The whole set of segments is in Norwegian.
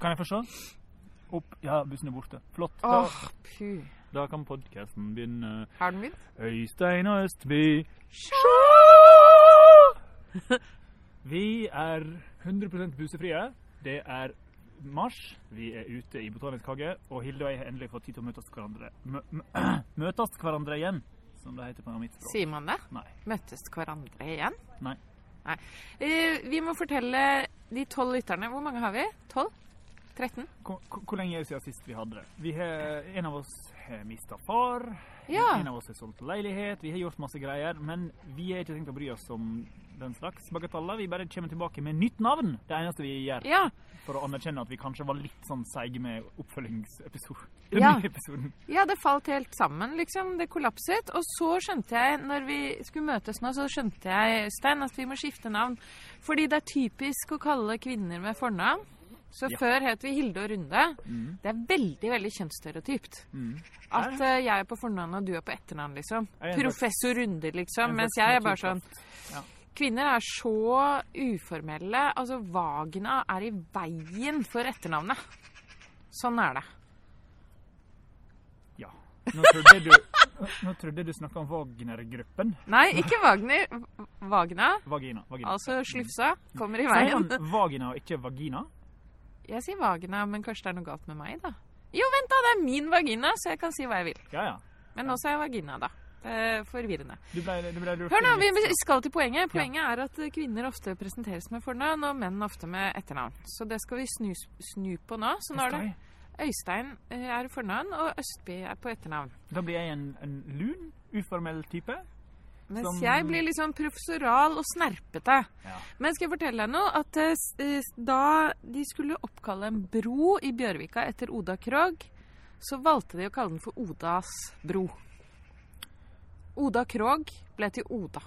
Kan jeg få se? Opp. Ja, bussen er borte. Flott. Åh, Da, puh. da kan podkasten begynne. Har den begynt? Øystein og Østby. Sjå! Vi er 100 busefrie. Det er mars. Vi er ute i Botanisk hage, og Hilde og jeg har endelig fått tid til å møtes hverandre mø mø Møtes hverandre igjen, som det heter på mitt språk. Sier man det? Nei. Møtes hverandre igjen? Nei. Nei. Eh, vi må fortelle de tolv lytterne. Hvor mange har vi? Tolv? 13? Hvor, hvor- hvor lenge er det siden sist vi hadde det? Vi har, en av oss har mista far. Ja. En av oss har solgt leilighet. Vi har gjort masse greier. Men vi har ikke tenkt å bry oss om den slags bagateller. Vi bare kommer tilbake med nytt navn. Det eneste vi gjør Ja. for å anerkjenne at vi kanskje var litt sånn seige med oppfølgingsepisoden. Ja. Ja, det falt helt sammen, liksom. Det kollapset. Og så skjønte jeg, når vi skulle møtes nå, så skjønte jeg, Stein, at vi må skifte navn. Fordi det er typisk å kalle kvinner med fornavn. Så Ja. før het vi Hilde og Runde. Mm. Det er veldig, veldig kjønnsstereotypt. Mm. At uh, jeg er på fornavn og du er på etternavn, liksom. Professor Runde, liksom. Mens jeg er bare sånn. Ja. Kvinner er så uformelle. Altså, vagina er i veien for etternavnet. Sånn er det. ja. Nå trodde du, nå trodde du snakka om Wagner-gruppen. Nei, ikke Wagner. Vagna. Vagina. Vagina. Altså slufsa. Kommer i Sier veien. han vagina og ikke vagina? Jeg sier vagina, men kanskje det er noe galt med meg, da. Jo, vent da, det er min vagina, så jeg kan si hva jeg vil. Ja, ja. Men sa jeg vagina, da. Er forvirrende. Du ble, du ble Hør nå, vi skal til poenget. Poenget er at kvinner ofte presenteres med fornavn, og menn ofte med etternavn. Så det skal vi snu, snu på nå. Så nå er det Øystein eh, er fornavn, og Østby er på etternavn. Da blir jeg en, en lun, uformell type. Mens jeg blir litt sånn professoral og snerpete. Ja. Men skal jeg fortelle deg noe? At eh, eh, da de skulle oppkalle en bro i Bjørvika etter Oda Krog, så valgte de å kalle den for Odas bro. Oda Krog ble til Oda.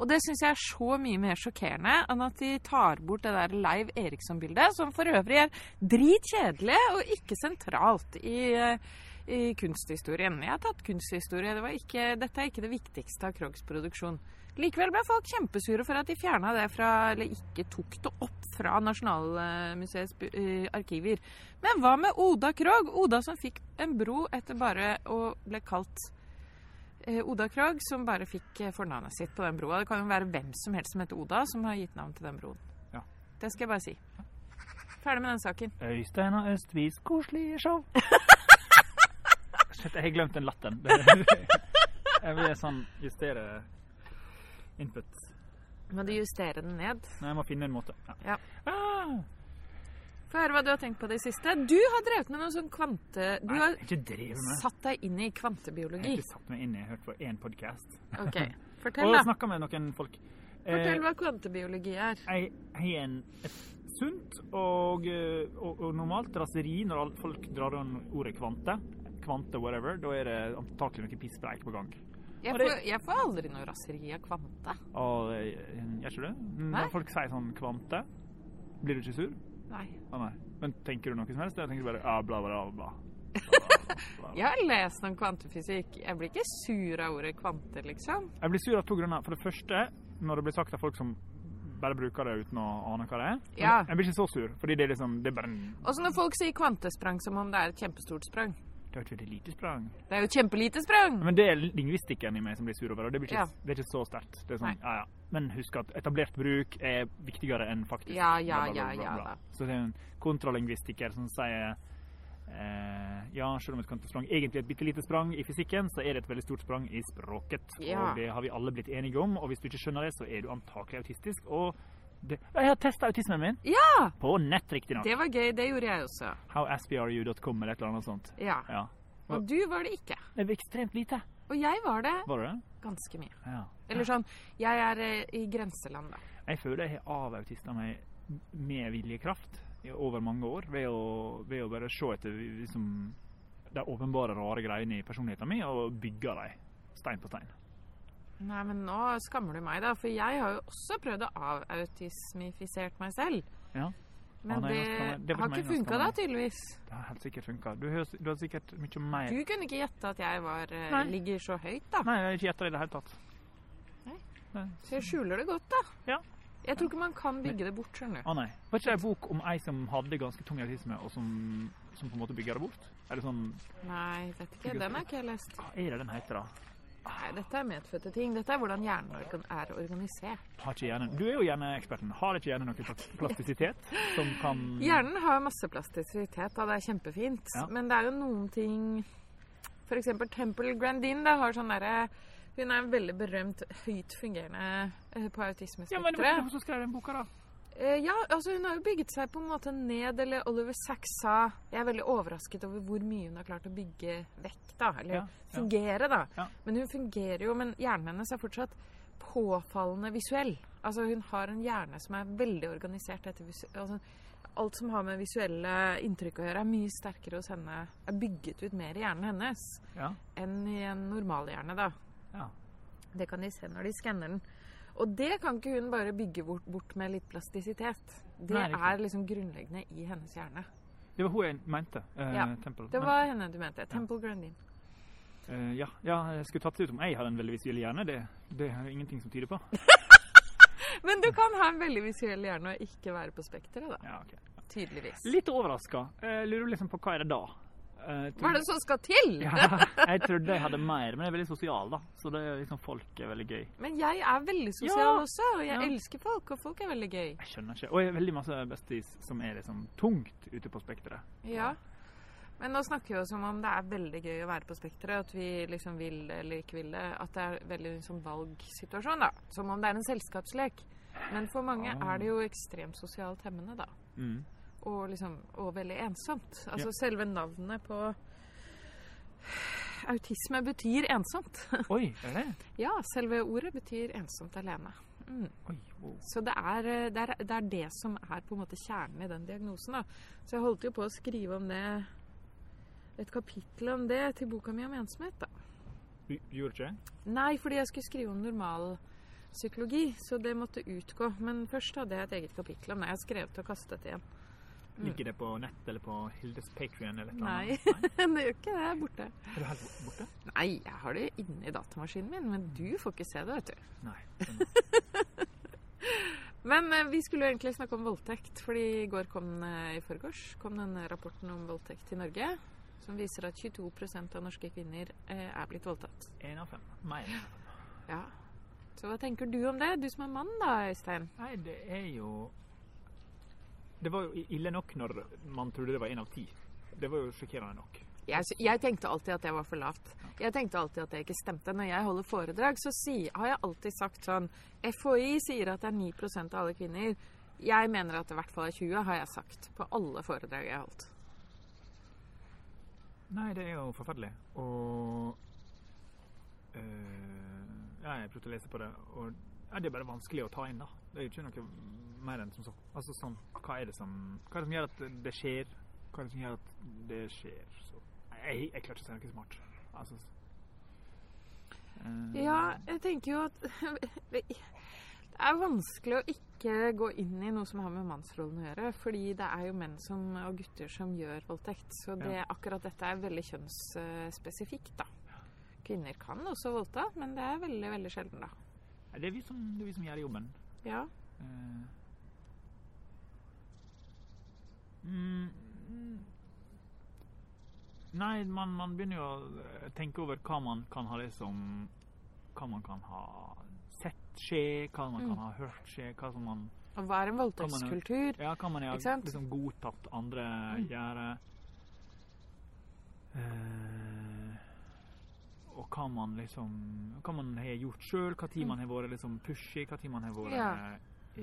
Og det syns jeg er så mye mer sjokkerende enn at de tar bort det der Leiv Eriksson-bildet, som for øvrig er dritkjedelig og ikke sentralt i, eh, i kunsthistorien. Jeg har tatt kunsthistorie. Det ikke, dette er ikke det viktigste av Krogs produksjon. Likevel ble folk kjempesure for at de fjerna det fra, eller ikke tok det opp fra Nasjonalmuseets eh, arkiver. Men hva med Oda Krog? Oda som fikk en bro etter bare å ble kalt Oda Krog, som bare fikk eh, fornavnet sitt på den broa. Det kan jo være hvem som helst som heter Oda, som har gitt navn til den broen. Ja. Det skal jeg bare si. Ferdig med den saken. Øystein og Østvis koselige show. Shit, jeg har glemt den latteren. Jeg vil sånn justere input. Må du justere den ned? Nei, jeg må finne en måte. Ja. Ja. Ah, Få høre hva du har tenkt på det siste. Du har drevet med noe sånn kvante... Du nei, har ikke med. satt deg inn i kvantebiologi. Jeg har ikke satt meg inn i, jeg har hørt på én podkast. Ok, fortell da. Og snakka med noen folk. Eh, Fortell hva kvantebiologi er. Jeg har en, et sunt og, eh, og, og normalt raseri når folk drar an ordet kvante. Kvante, whatever. Da er det antakelig noe pisspreik på gang. Jeg får, jeg får aldri noe raseri av kvante. Og eh, Gjør ikke det? Når folk sier sånn kvante, blir du ikke sur? Nei. Ah, nei. Men tenker du noe som helst? Jeg tenker bare ja, bla, bla, bla. bla. Jeg har lest om kvantefysikk. Jeg blir ikke sur av ordet kvante, liksom. Jeg blir sur av to grunner. For det første, når det blir sagt av folk som bare bruker det uten å ane hva det er. Ja. Jeg blir ikke så sur, fordi det er liksom Det er bare en Også når folk sier kvantesprang som om det er et kjempestort sprang. Det er jo ikke et lite sprang. Det er jo et kjempelite sprang! Men det er lingvistikken i meg som blir sur over og Det, blir ikke, Ja. det er ikke så sterkt. Det er sånn, Nei. ja, ja. Men husk at etablert bruk er viktigere enn faktisk Ja, ja, bla, bla, ja, bla, ja bla. Så det er en kontralingvistiker som sier eh, ja, selv om et kvantesprang egentlig er et bitte lite sprang i fysikken, så er det et veldig stort sprang i språket. Ja. Og det har vi alle blitt enige om. Og hvis du ikke skjønner det, så er du antakelig autistisk. Og det, jeg har testa autismen min. Ja! På nett, riktignok. Det var gøy. Det gjorde jeg også. Howaspyaryou.com eller et eller annet sånt. Ja. Ja. Og du var det ikke. Det var ekstremt lite. Og jeg var det Var du det? ganske mye. Ja. Eller sånn Jeg er eh, i grenseland, da. Jeg føler jeg har avautista meg med viljekraft over mange år ved å, ved å bare se etter liksom, de åpenbare rare greiene i personligheten min og bygge dem stein på stein. Nei, men nå skammer du meg, da. For jeg har jo også prøvd å avautismifisert meg selv. Ja. Men Ah, nei, det, det har ikke funka da, tydeligvis. Det har helt sikkert funka. Du, du har sikkert mye mer Du kunne ikke gjette at jeg var, eh, ligger så høyt, da. Nei, jeg har ikke gjetta det i det hele tatt. Så jeg skjuler det godt, da. Ja. Jeg tror ikke man kan bygge det bort, skjønner du. Å nei. Var ikke det en bok om ei som hadde ganske tung autisme, og som, som på en måte bygger det bort? Eller sånn Nei, vet ikke. Den har ikke jeg lest. Hva er det den heter, da? Nei, dette er medfødte ting. Dette er hvordan hjernen er organisert. Har ikke hjernen Du er jo hjerneeksperten. Har ikke hjernen noe plas- plastisitet som kan Hjernen har masse plastisitet, da. Det er kjempefint. Ja. Men det er jo noen ting eksempel Temple Grandin da, har sånn derre Hun er en veldig berømt høyt fungerende på på Ja, men var hun skrev den boka, da. Eh, ja, altså hun har jo bygget seg på en måte ned, eller Oliver Sacks sa Jeg er veldig overrasket over hvor mye hun har klart å bygge vekk, da. Eller Ja, ja. fungere, da. Ja. Men hun fungerer jo, men hjernen hennes er fortsatt påfallende visuell. Altså hun har en hjerne som er veldig organisert etter altså, Alt som har med visuelle inntrykk å gjøre, er mye sterkere hos henne. Er bygget ut mer i hjernen hennes enn i en normalhjerne, da. Ja. Det kan de se når de skanner den. Og det kan ikke hun bare bygge bort, bort med litt plastisitet. Det Nei, er liksom grunnleggende i hennes hjerne. Det var hun jeg mente. eh, Ja, Temple. Det var henne du mente. Temple Grandin. Uh, ja, ja, jeg skulle tatt det ut om jeg hadde en veldig visuell hjerne. Det, det er ingenting som tyder på. Men du kan ha en veldig visuell hjerne og ikke være på spekteret, da. Ja, ok. Tydeligvis. Litt overraska. Uh, lurer liksom på hva er det da? Eh, Hva er det som skal til? Ja, jeg trodde jeg hadde mer, men jeg er veldig sosial, da. Så det er liksom folk er veldig gøy. Men jeg er veldig sosial Ja. også, og jeg Ja. elsker folk, og folk er veldig gøy. Jeg skjønner ikke. Og jeg har veldig masse besties som er liksom tungt ute på spekteret. Ja. Men nå snakker vi jo som om det er veldig gøy å være på spekteret, at vi liksom vil det eller ikke vil det. At det er veldig en sånn valgsituasjon, da. Som om det er en selskapslek. Men for mange Ah. er det jo ekstremt sosialt hemmende, da. Mm. Og liksom Og veldig ensomt. Altså Ja. selve navnet på Autisme betyr ensomt. Oi, er det ja, selve ordet betyr ensomt alene. Mm. Oi, wow. Så det er, eh, det, er, det er det som er på en måte kjernen i den diagnosen. da. Så jeg holdt jo på å skrive om det et kapittel om det til boka mi om ensomhet. da. Du gjorde ikke det? Nei, fordi jeg skulle skrive om normalpsykologi, så det måtte utgå. Men først hadde jeg et eget kapittel om det. Jeg har skrevet og kastet igjen. Mm. Ligger det på nett eller på Hildes Patrion eller eller Nei, det gjør ikke det. Jeg er borte. Er du helt borte? Nei, jeg har det inni datamaskinen min, men du får ikke se det, vet du. Nei. Men eh, vi skulle jo egentlig snakke om voldtekt, fordi i går kom eh, i forgårs kom den rapporten om voldtekt i Norge, som viser at 22% av norske kvinner eh, er blitt voldtatt. En av fem. Fem. Ja. Så hva tenker du om det? Du som er mann da, Øystein. Nei, det er jo Det var jo ille nok når man trodde det var én av ti. Det var jo sjokkerende nok. Jeg, jeg tenkte alltid at det var for lavt. Jeg tenkte alltid at det ikke stemte. Når jeg holder foredrag, så si, har jeg alltid sagt sånn FHI sier at det er 9% av alle kvinner. Jeg mener at det i hvert fall er 20, har jeg sagt på alle foredrag jeg har holdt. Nei, det er jo forferdelig. Og øh, Ja, jeg prøvde å lese på det, og ja, det er bare vanskelig å ta inn, da. Det er jo ikke noe mer enn som så. Altså sånn, hva er det som Hva er det som gjør at det skjer? Hva er det som gjør at det skjer? Så, jeg, jeg klarer ikke å si noe smart. Altså øh, Ja, jeg tenker jo at Det er vanskelig å ikke gå inn i noe som har med mannsrollen å gjøre, fordi det er jo menn som, og gutter som gjør voldtekt. Så det, akkurat dette er veldig kjønnsspesifikt, da. Kvinner kan også voldta, men det er veldig, veldig sjelden, da. Det er vi som, det er vi som gjør jobben. Ja. Eh. Mm, mm. Nei, man, man begynner jo å tenke over hva man kan ha liksom Hva man kan ha sett skje, hva man Mm. kan ha hørt skje, hva som man hva er en voldtektskultur? Ja, hva man har liksom godtatt andre Mm. gjøre. Eh, og hva man liksom Hva man har gjort sjøl, tid Mm. man har vært liksom pushy, tid man har vært Ja. eh,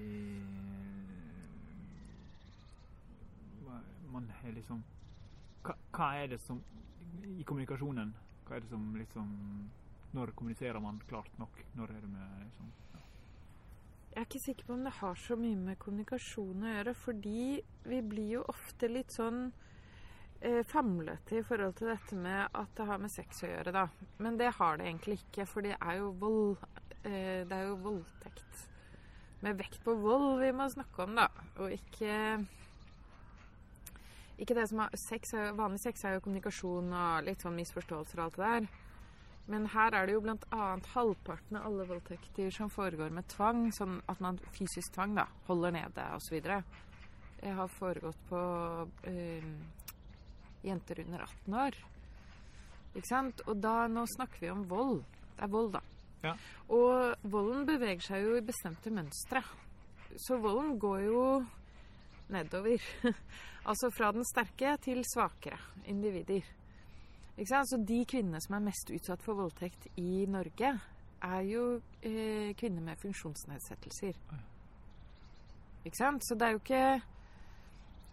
Man er liksom hva, hva er det som I kommunikasjonen, hva er det som liksom Når kommuniserer man klart nok? Når er det med liksom ja. Jeg er ikke sikker på om det har så mye med kommunikasjon å gjøre, fordi vi blir jo ofte litt sånn eh, famlete i forhold til dette med at det har med sex å gjøre, da. Men det har det egentlig ikke, for det er jo vold eh, Det er jo voldtekt. Med vekt på vold vi må snakke om, da. Og ikke Ikke det som har Sex er Vanlig sex er jo kommunikasjon og litt sånn misforståelser og alt det der. Men her er det jo annet halvparten av alle voldtekter som foregår med tvang, sånn at man fysisk tvang da, holder nede osv. Har foregått på øh, jenter under 18 år. Ikke sant? Og da, nå snakker vi om vold. Det er vold, da. Ja. Og volden beveger seg jo i bestemte mønstre. Så volden går jo nedover. altså fra den sterke til svakere individer. Så de kvinnene som er mest utsatt for voldtekt i Norge, er jo eh, kvinner med funksjonsnedsettelser. Ikke sant? Så det er jo ikke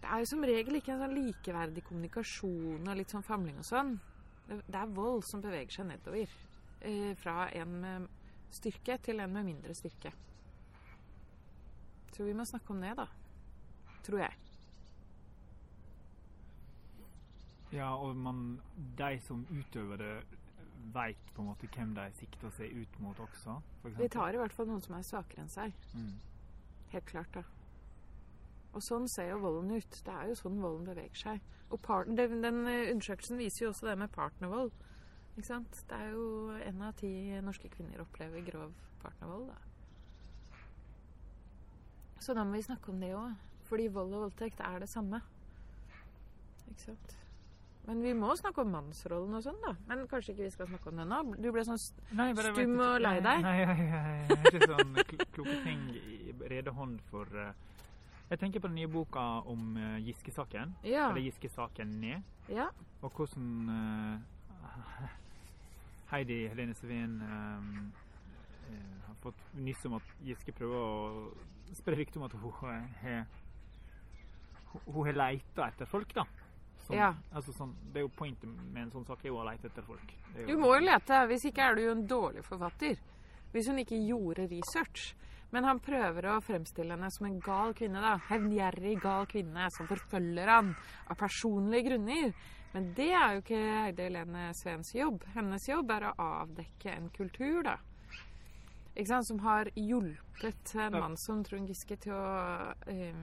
Det er jo som regel ikke en sånn likeverdig kommunikasjon og litt sånn famling og sånn. Det, det er vold som beveger seg nedover. Eh, fra en med styrke til en med mindre styrke. Så vi må snakke om det, da. Tror jeg. Ja, og man, de som utøver det, veit på en måte hvem de sikter seg ut mot også, De tar i hvert fall noen som er svakere enn seg. Mm. Helt klart, da. Og sånn ser jo volden ut. Det er jo sånn volden beveger seg. Og part, den, den eh, undersøkelsen viser jo også det med partnervold. Ikke sant? Det er jo én av ti norske kvinner opplever grov partnervold, da. Så da må vi snakke om det òg. Fordi vold og voldtekt er det samme. Ikke sant? Men vi må snakke om mannsrollen og sånn, da. Men kanskje ikke vi skal snakke om det nå? Du ble sånn st- Nei, bare Stum og lei deg? Nei, nei, nei, har ikke sånn kl kloke ting i rede hånd for uh, Jeg tenker på den nye boka om uh, Giske-saken. Ja. Eller Giske-saken ned. ja. Og hvordan uh, Heidi Helene Sveen um, har fått nyss om at Giske prøver å spre rykte om at hun har Hun har leita etter folk, da. Som, Ja. altså sånn, det er jo Pointet med en sånn sak er jo å lete etter folk. Er Du må jo lete, hvis ikke er du jo en dårlig forfatter. Hvis hun ikke gjorde research. Men han prøver å fremstille henne som en gal kvinne. da. Hevngjerrig gal kvinne som forfølger han av personlige grunner. Men det er jo ikke Heide Helene Sveens jobb. Hennes jobb er å avdekke en kultur, da. Ikke sant? Som har hjulpet en mann som Trond Giske til å eh,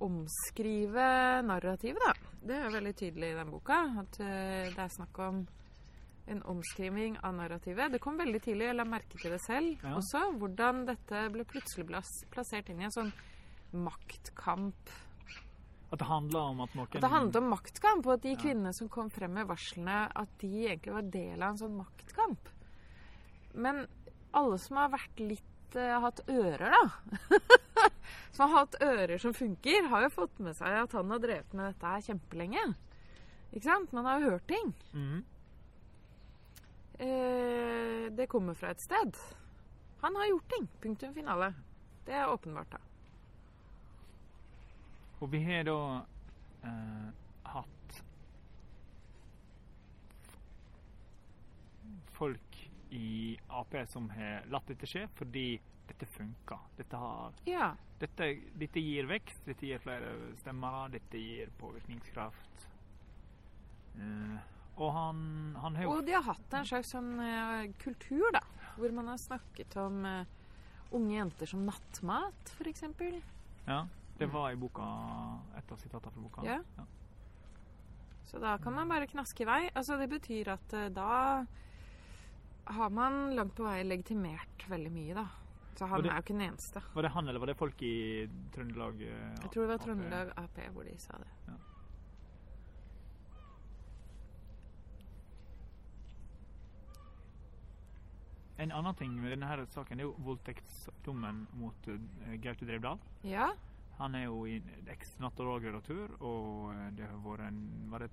omskrive narrativet, da. Det er veldig tydelig i den boka. At eh, det er snakk om en omskriving av narrativet. Det kom veldig tidlig, jeg la merke til det selv Ja. også, hvordan dette ble plutselig plassert inn i en sånn maktkamp. At det handla om at noen At det handlet om maktkamp, og at de Ja. kvinnene som kom frem med varslene, at de egentlig var del av en sånn maktkamp. Men alle som har vært litt uh, hatt ører, da. som har hatt ører som funker, har jo fått med seg at han har drevet med dette her kjempelenge. Ikke sant? Man har jo hørt ting. Mm. Eh, det kommer fra et sted. Han har gjort ting. Punktum finale. Det er åpenbart, da. Og vi har da eh, hatt folk i Ap som har latt dette skje fordi dette funker. Dette, har, Ja. dette, dette gir vekst, dette gir flere stemmer, dette gir påvirkningskraft. Uh, og han, han har jo Og de har hatt en slags sånn uh, kultur, da. Hvor man har snakket om uh, unge jenter som nattmat, f.eks. Ja, det var i boka et av sitatene fra boka. Ja. Så da kan man bare knaske i vei. Altså, det betyr at da har man langt på vei legitimert veldig mye, da. Så han det- er jo ikke den eneste. Var det han, eller var det folk i Trøndelag? uh, Jeg tror det var Trøndelag Ap hvor de sa det. En annen ting med denne her saken er jo voldtektsdommen mot uh, Gaute Drevdal. Ja. Han er jo eks-naturalredaktør, og eh, det har vært en, var det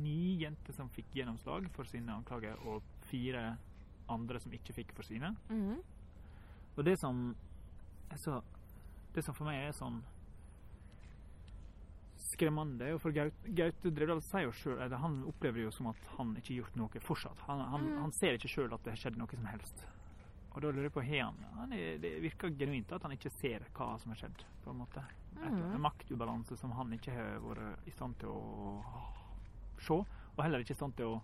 ni jenter som fikk gjennomslag for sine anklager, og fire andre som ikke fikk for sine. Mhm. Og det som så Det som for meg er sånn skremmende, er for Gaute, Gaute Drevdal sier jo sjøl Han opplever det jo som at han ikke har gjort noe fortsatt. Han, han, Mm. han ser ikke sjøl at det har skjedd noe som helst. Og da lurer jeg på har han, han er, Det virker genuint at han ikke ser hva som har skjedd, på en måte. Et, Mm. En maktubalanse som han ikke har vært i stand til å se, og heller ikke i stand til å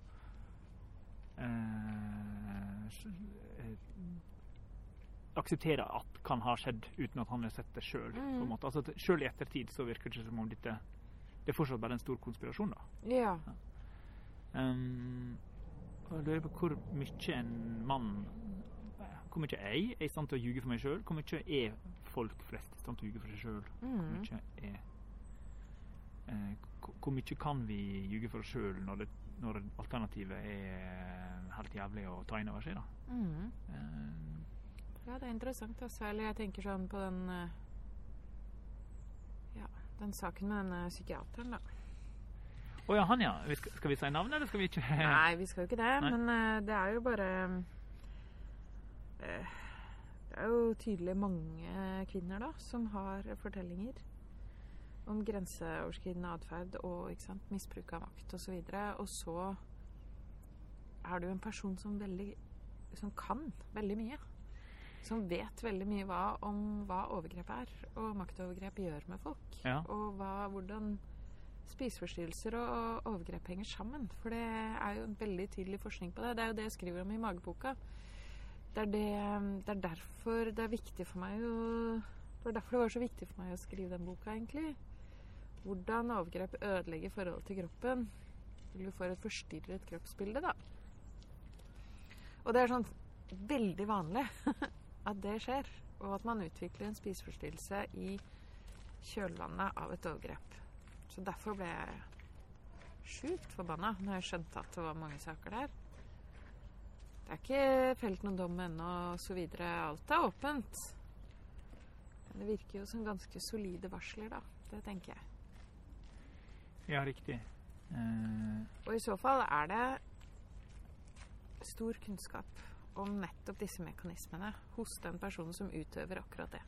eh, s- eh, akseptere at kan ha skjedd uten at han har sett det sjøl. Mm. Altså, sjøl i ettertid så virker det ikke som om dette Det er fortsatt bare en stor konspirasjon, da. Ja. Um, Og jeg lurer på hvor mye en mann Hvor mye jeg er i stand til å ljuge for meg sjøl? Hvor mye er folk flest i stand til å ljuge for seg sjøl? Hvor Mm. mye er eh, hvor- mye kan vi ljuge for oss sjøl når, når alternativet er helt jævlig å ta inn over seg? da? Mm. Eh, Ja, det er interessant. Altså. Eller jeg tenker sånn på den eh, Ja, den saken med denne psykiateren, da. Å ja, han ja. Skal, vi si navnet, eller skal vi ikke? Nei, vi skal jo ikke det. Nei. Men uh, det er jo bare uh, Det er jo tydelig mange kvinner da som har fortellinger om grenseoverskridende atferd og ikke sant, misbruk av makt osv. Og, så og så er jo en person som veldig som kan veldig mye. Som vet veldig mye hva, om hva overgrep er, og maktovergrep gjør med folk. Ja. Og hva, hvordan spiseforstyrrelser og overgrep henger sammen. For det er jo en veldig tydelig forskning på det. Det er jo det jeg skriver om i mageboka. Det er, det, det er derfor det er viktig for meg å Det var derfor det var så viktig for meg å skrive den boka, egentlig. Hvordan overgrep ødelegger forholdet til kroppen. Eller du får et forstyrret kroppsbilde, da. Og det er sånn veldig vanlig at det skjer. Og at man utvikler en spiseforstyrrelse i kjølvannet av et overgrep. Så derfor ble jeg sjukt forbanna når jeg skjønte at det var mange saker der. Det er ikke felt noen dom ennå, osv. Alt er åpent. Men det virker jo som ganske solide varsler, da. Det tenker jeg. Ja, riktig. Eh, Og i så fall er det stor kunnskap om nettopp disse mekanismene hos den personen som utøver akkurat det.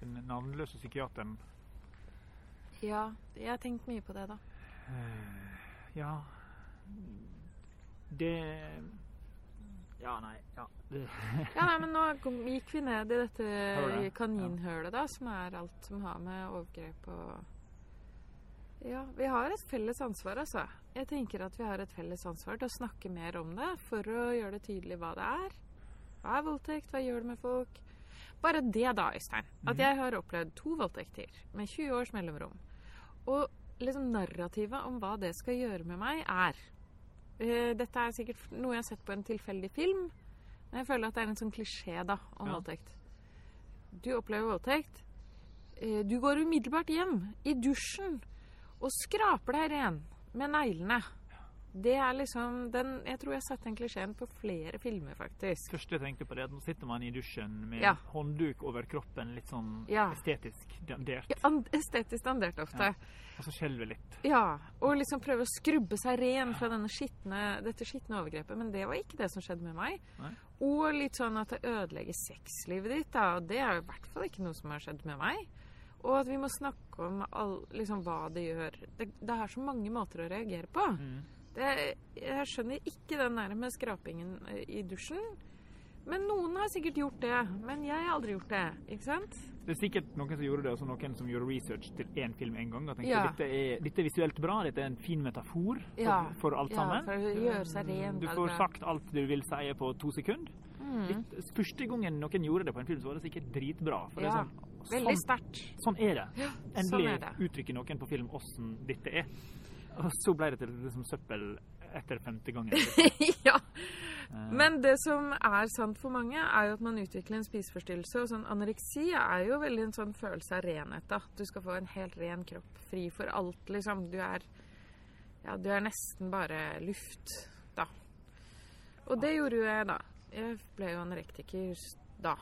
den navnløse psykiateren Ja, jeg har tenkt mye på det, da. Eh, Ja Det Ja, nei. Ja. Ja, nei, men nå gikk vi ned i dette kaninhølet, da, som er alt som har med overgrep og Ja, vi har et felles ansvar, altså. Jeg tenker at vi har et felles ansvar til å snakke mer om det, for å gjøre det tydelig hva det er. Hva er voldtekt? Hva gjør det med folk? Bare det, da, Øystein. At Mhm. jeg har opplevd to voldtekter med 20 års mellomrom. Og liksom narrativet om hva det skal gjøre med meg, er eh, Dette er sikkert noe jeg har sett på en tilfeldig film, men jeg føler at det er en sånn klisjé da, om Ja. voldtekt. Du opplever voldtekt. Eh, du går umiddelbart hjem, i dusjen, og skraper deg ren med neglene. Det er liksom den Jeg tror jeg har sett den klisjeen på flere filmer, faktisk. første jeg tenkte på, det at nå sitter man i dusjen med Ja. håndduk over kroppen, litt sånn Ja. estetisk dandert, Ja, estetisk dandert ofte. Ja. og så skjelver litt. Ja, og liksom prøve å skrubbe seg ren fra skitne, dette skitne overgrepet. Men det var ikke det som skjedde med meg. Nei. Og litt sånn at det ødelegger sexlivet ditt, da. Og det er i hvert fall ikke noe som har skjedd med meg. Og at vi må snakke om all, liksom, hva det gjør. Det, det er så mange måter å reagere på. Mm. Det, jeg skjønner ikke den der med skrapingen eh, i dusjen. Men noen har sikkert gjort det. Men jeg har aldri gjort det. Ikke sant? Det er sikkert noen som gjorde det, og så noen som gjorde research til én film en gang. Og tenkte Ja. dette, er, dette er visuelt bra, dette er en fin metafor for, Ja. for alt Ja, sammen. for å gjøre seg ren, Du får sagt alt du vil si på to sekunder. Mm. Litt, første gangen noen gjorde det på en film, så var det sikkert dritbra. For det er sånn, Veldig sånn, sterkt. sånn er det. Ja, Endelig sånn er det. uttrykker noen på film åssen dette er. Og så ble det til liksom søppel etter femte gangen. ja. Eh, Men det som er sant for mange, er jo at man utvikler en spiseforstyrrelse. Og sånn anoreksi er jo veldig en sånn følelse av renhet. da. Du skal få en helt ren kropp, fri for alt, liksom. Du er, ja, du er nesten bare luft, da. Og det gjorde jo jeg, da. Jeg ble jo anorektiker da.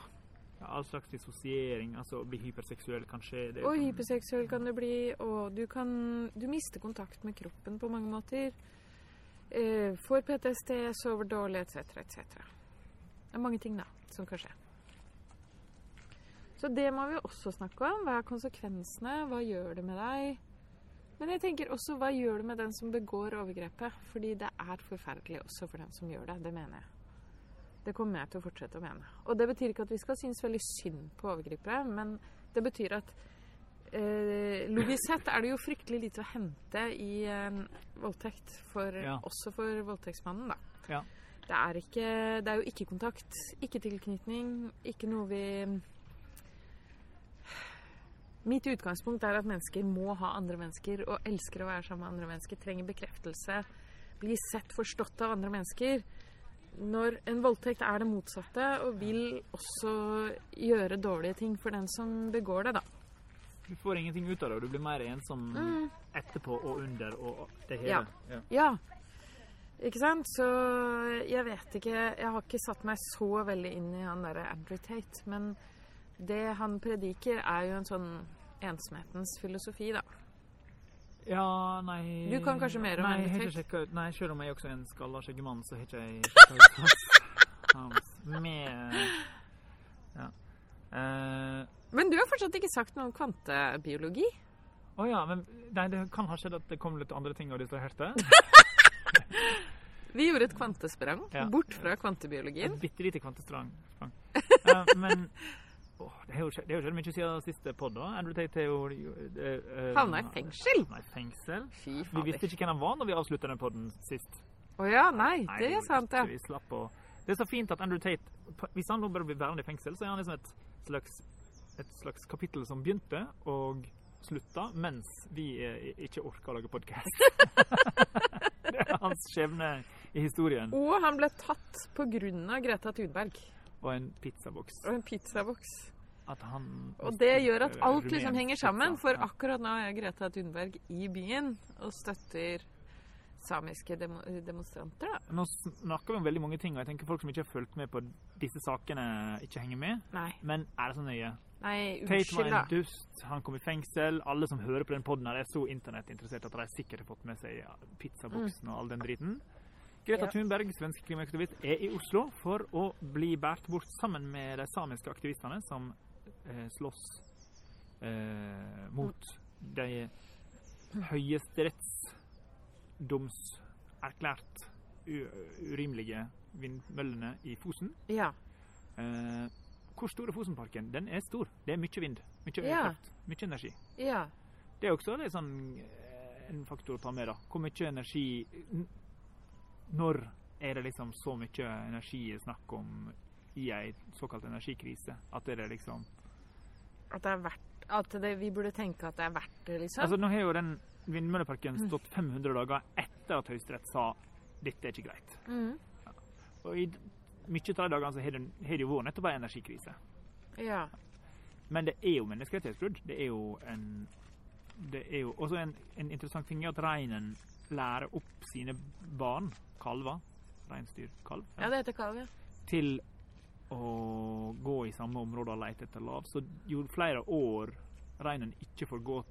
All slags dissosiering, altså å bli hyperseksuell kanskje. Det, Og hyperseksuell kan du bli, og du kan Du mister kontakt med kroppen på mange måter. Eh, får PTSD, sover dårlig, etc., etc. Det er mange ting, da, som kan skje. Så det må vi også snakke om. Hva er konsekvensene? Hva gjør det med deg? Men jeg tenker også hva gjør det med den som begår overgrepet? Fordi det er forferdelig også for den som gjør det. Det mener jeg. Det kommer jeg til å fortsette å mene. Og det betyr ikke at vi skal synes veldig synd på overgripere, men det betyr at eh, logisk sett er det jo fryktelig lite å hente i en voldtekt, for, Ja. også for voldtektsmannen, da. Ja. Det er, ikke, det er jo ikke kontakt, ikke tilknytning, ikke noe vi Mitt utgangspunkt er at mennesker må ha andre mennesker og elsker å være sammen med andre mennesker, trenger bekreftelse, blir sett, forstått av andre mennesker. Når en voldtekt er det motsatte, og vil også gjøre dårlige ting for den som begår det, da. Du får ingenting ut av det, og du blir mer ensom Mm. etterpå og under og det hele. Ja. Ja. Ikke sant? Så jeg vet ikke Jeg har ikke satt meg så veldig inn i han derre Andrew Tate, men det han prediker, er jo en sånn ensomhetens filosofi, da. Ja, nei Du kan kanskje mer om Nei, ut Nei, selv om jeg også er en skalla skjeggemann, så har ikke jeg sjekka ut hans, med Ja. Uh, Men du har fortsatt ikke sagt noe om kvantebiologi. Å ja, men nei, det kan ha skjedd at det kom litt andre ting og distraherte. Vi gjorde et kvantesprang Ja. bort fra kvantebiologien. Et bitte lite kvantesprang. sprang. Eh, men åh, det har jo skjedd, mye siden siste pod. Andrew Tate er jo uh, Havna i fengsel. Havna i fengsel. Fy Vi visste ikke hvem han var når vi avslutta den podden sist. Å ja, nei, Nei, det er sant, ja. Vi slapp å Det er så fint at Andrew Tate Hvis han nå bare blir værende i fengsel, så er han liksom et slags, et slags kapittel som begynte og slutta mens vi eh, ikke orka å lage podkast. det er hans skjebne i historien. Og han ble tatt på grunn av Greta Thunberg Og en pizzaboks. og en pizzaboks. Og det gjør at alt liksom henger sammen, for akkurat nå er Greta Thunberg i byen og støtter samiske demo demonstranter, da. Nå snakker vi om veldig mange ting, og jeg tenker folk som ikke har fulgt med på disse sakene, ikke henger med. Nei, Men er det så nøye? nei var unnskyld, da. en dust, han kom i fengsel. Alle som hører på den podden her er så internettinteressert at de sikkert har fått med seg pizzaboksen pizzaboksen og all den driten. Greta Thunberg, svensk klimaaktivist, er i Oslo for å bli båret bort sammen med de samiske aktivistene som eh, slåss eh, mot de høyesterettsdomserklært urimelige vindmøllene i Fosen. Ja. Eh, hvor stor er Fosenparken? Den er stor. Det er mye vind. Mye Ja. kraft. Mye energi. Ja. Det er også litt sånn eh, en faktor å ta med. da. Hvor mye energi Når er det liksom så mye energi snakk om i ei såkalt energikrise? At det er liksom At det er verdt At det, vi burde tenke at det er verdt det, liksom. Altså, nå har jo den vindmølleparken Mm. stått 500 dager etter at Høyesterett sa dette er ikke greit. Mhm. Og i mye av de dagene så har det, har det jo vært nettopp ei energikrise. Ja. Men det er jo menneskerettighetsbrudd. Det er jo en det er jo også en, en interessant ting er at reinen lærer opp sine barn, kalver, reinsdyr, kalv, ja, det heter kalv, ja. til å gå i samme område og lete etter lav. Så jo flere år reinen ikke får gå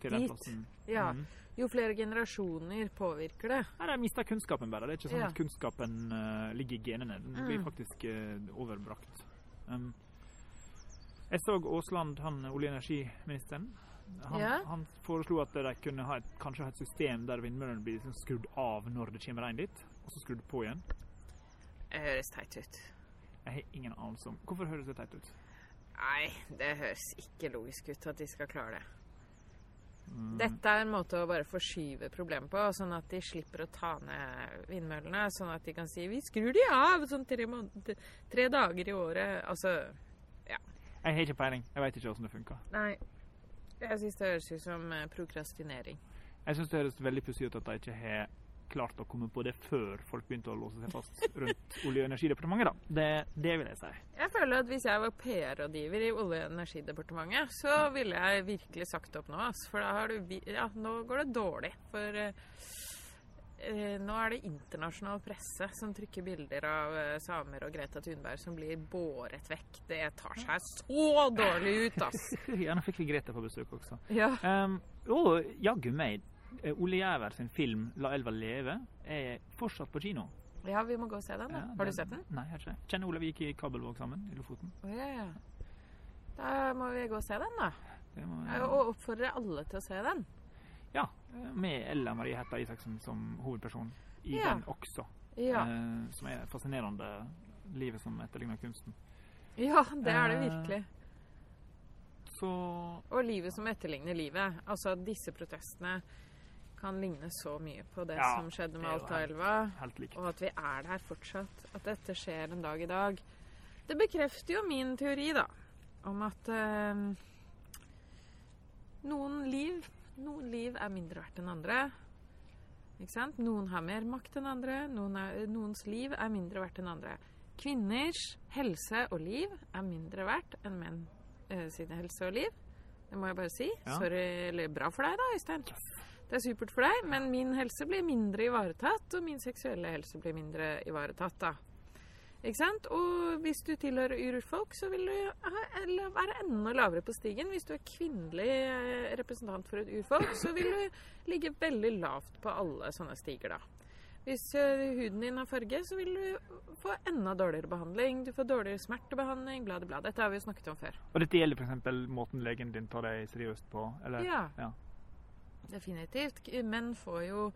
til den plassen Ja. mm. Jo flere generasjoner påvirker det. Nei, de mister kunnskapen bare. Det er ikke sånn Ja. at kunnskapen uh, ligger i genene. Den blir Mm. faktisk uh, overbrakt. Um, jeg så Aasland, han olje- og energiministeren. Han, Ja. han foreslo at de kunne ha et, kanskje ha et system der vindmøllene blir liksom skrudd av når det kommer regn dit, og så skrudd på igjen. Det høres teit ut. Jeg har ingen anelse om Hvorfor høres det teit ut? Nei, det høres ikke logisk ut at de skal klare det. Mm. Dette er en måte å bare forskyve problemet på, sånn at de slipper å ta ned vindmøllene. Sånn at de kan si 'vi skrur de av' sånn tre, måneder, tre dager i året. Altså Jeg har ikke peiling. Jeg veit ikke hvordan det funker. Nei. Jeg syns det høres ut som eh, prokrastinering. Jeg syns det høres veldig pussig ut at de ikke har klart å komme på det før folk begynte å låse seg fast rundt Olje- og energidepartementet. da. Det, det vil jeg si. Jeg føler at hvis jeg var PR-rådgiver i Olje- og energidepartementet, så ville jeg virkelig sagt opp nå. ass. For da har du Ja, nå går det dårlig. For eh, nå er det internasjonal presse som trykker bilder av eh, samer og Greta Thunberg som blir båret vekk. Det tar seg så dårlig ut, ass. Ja, nå fikk vi Greta på besøk også. Ja. Um, og jaggu meg, eh, Ole Gjæver sin film 'La elva leve' er fortsatt på kino. ja, vi må gå og se den, da. Ja, Har du sett den? Nei, jeg har ikke det. Kjenner Ole vi gikk i Kabelvåg sammen i Lofoten. Oh, ja, ja. Da må vi gå og se den, da. Det må, ja. Og oppfordrer alle til å se den. Ja, med Ella Marie Hætta Isaksen som hovedperson i Ja. den også. Ja. Eh, som er fascinerende. Livet som etterligner kunsten. ja, det er det Eh, virkelig. Så Og livet som etterligner livet. Altså at disse protestene kan ligne så mye på det Ja, som skjedde med Altaelva. Og at vi er der fortsatt. At dette skjer en dag i dag. Det bekrefter jo min teori, da. Om at eh, noen liv Noen liv er mindre verdt enn andre. Ikke sant? Noen har mer makt enn andre. Noen er, noens liv er mindre verdt enn andre. Kvinners helse og liv er mindre verdt enn menn eh, sine helse og liv. Det må jeg bare si. Ja. Sorry, eller bra for deg da, Øystein. Det er supert for deg, men min helse blir mindre ivaretatt, og min seksuelle helse blir mindre ivaretatt, da. Ikke sant? Og hvis du tilhører urfolk, så vil du være enda lavere på stigen. Hvis du er kvinnelig eh, representant for et urfolk, så vil du ligge veldig lavt på alle sånne stiger, da. Hvis eh, huden din har farge, så vil du få enda dårligere behandling. Du får dårligere smertebehandling, bla, bla. Dette har vi jo snakket om før. Og dette gjelder f.eks. måten legen din tar deg seriøst på? Eller? Ja. Ja. Definitivt. Menn får jo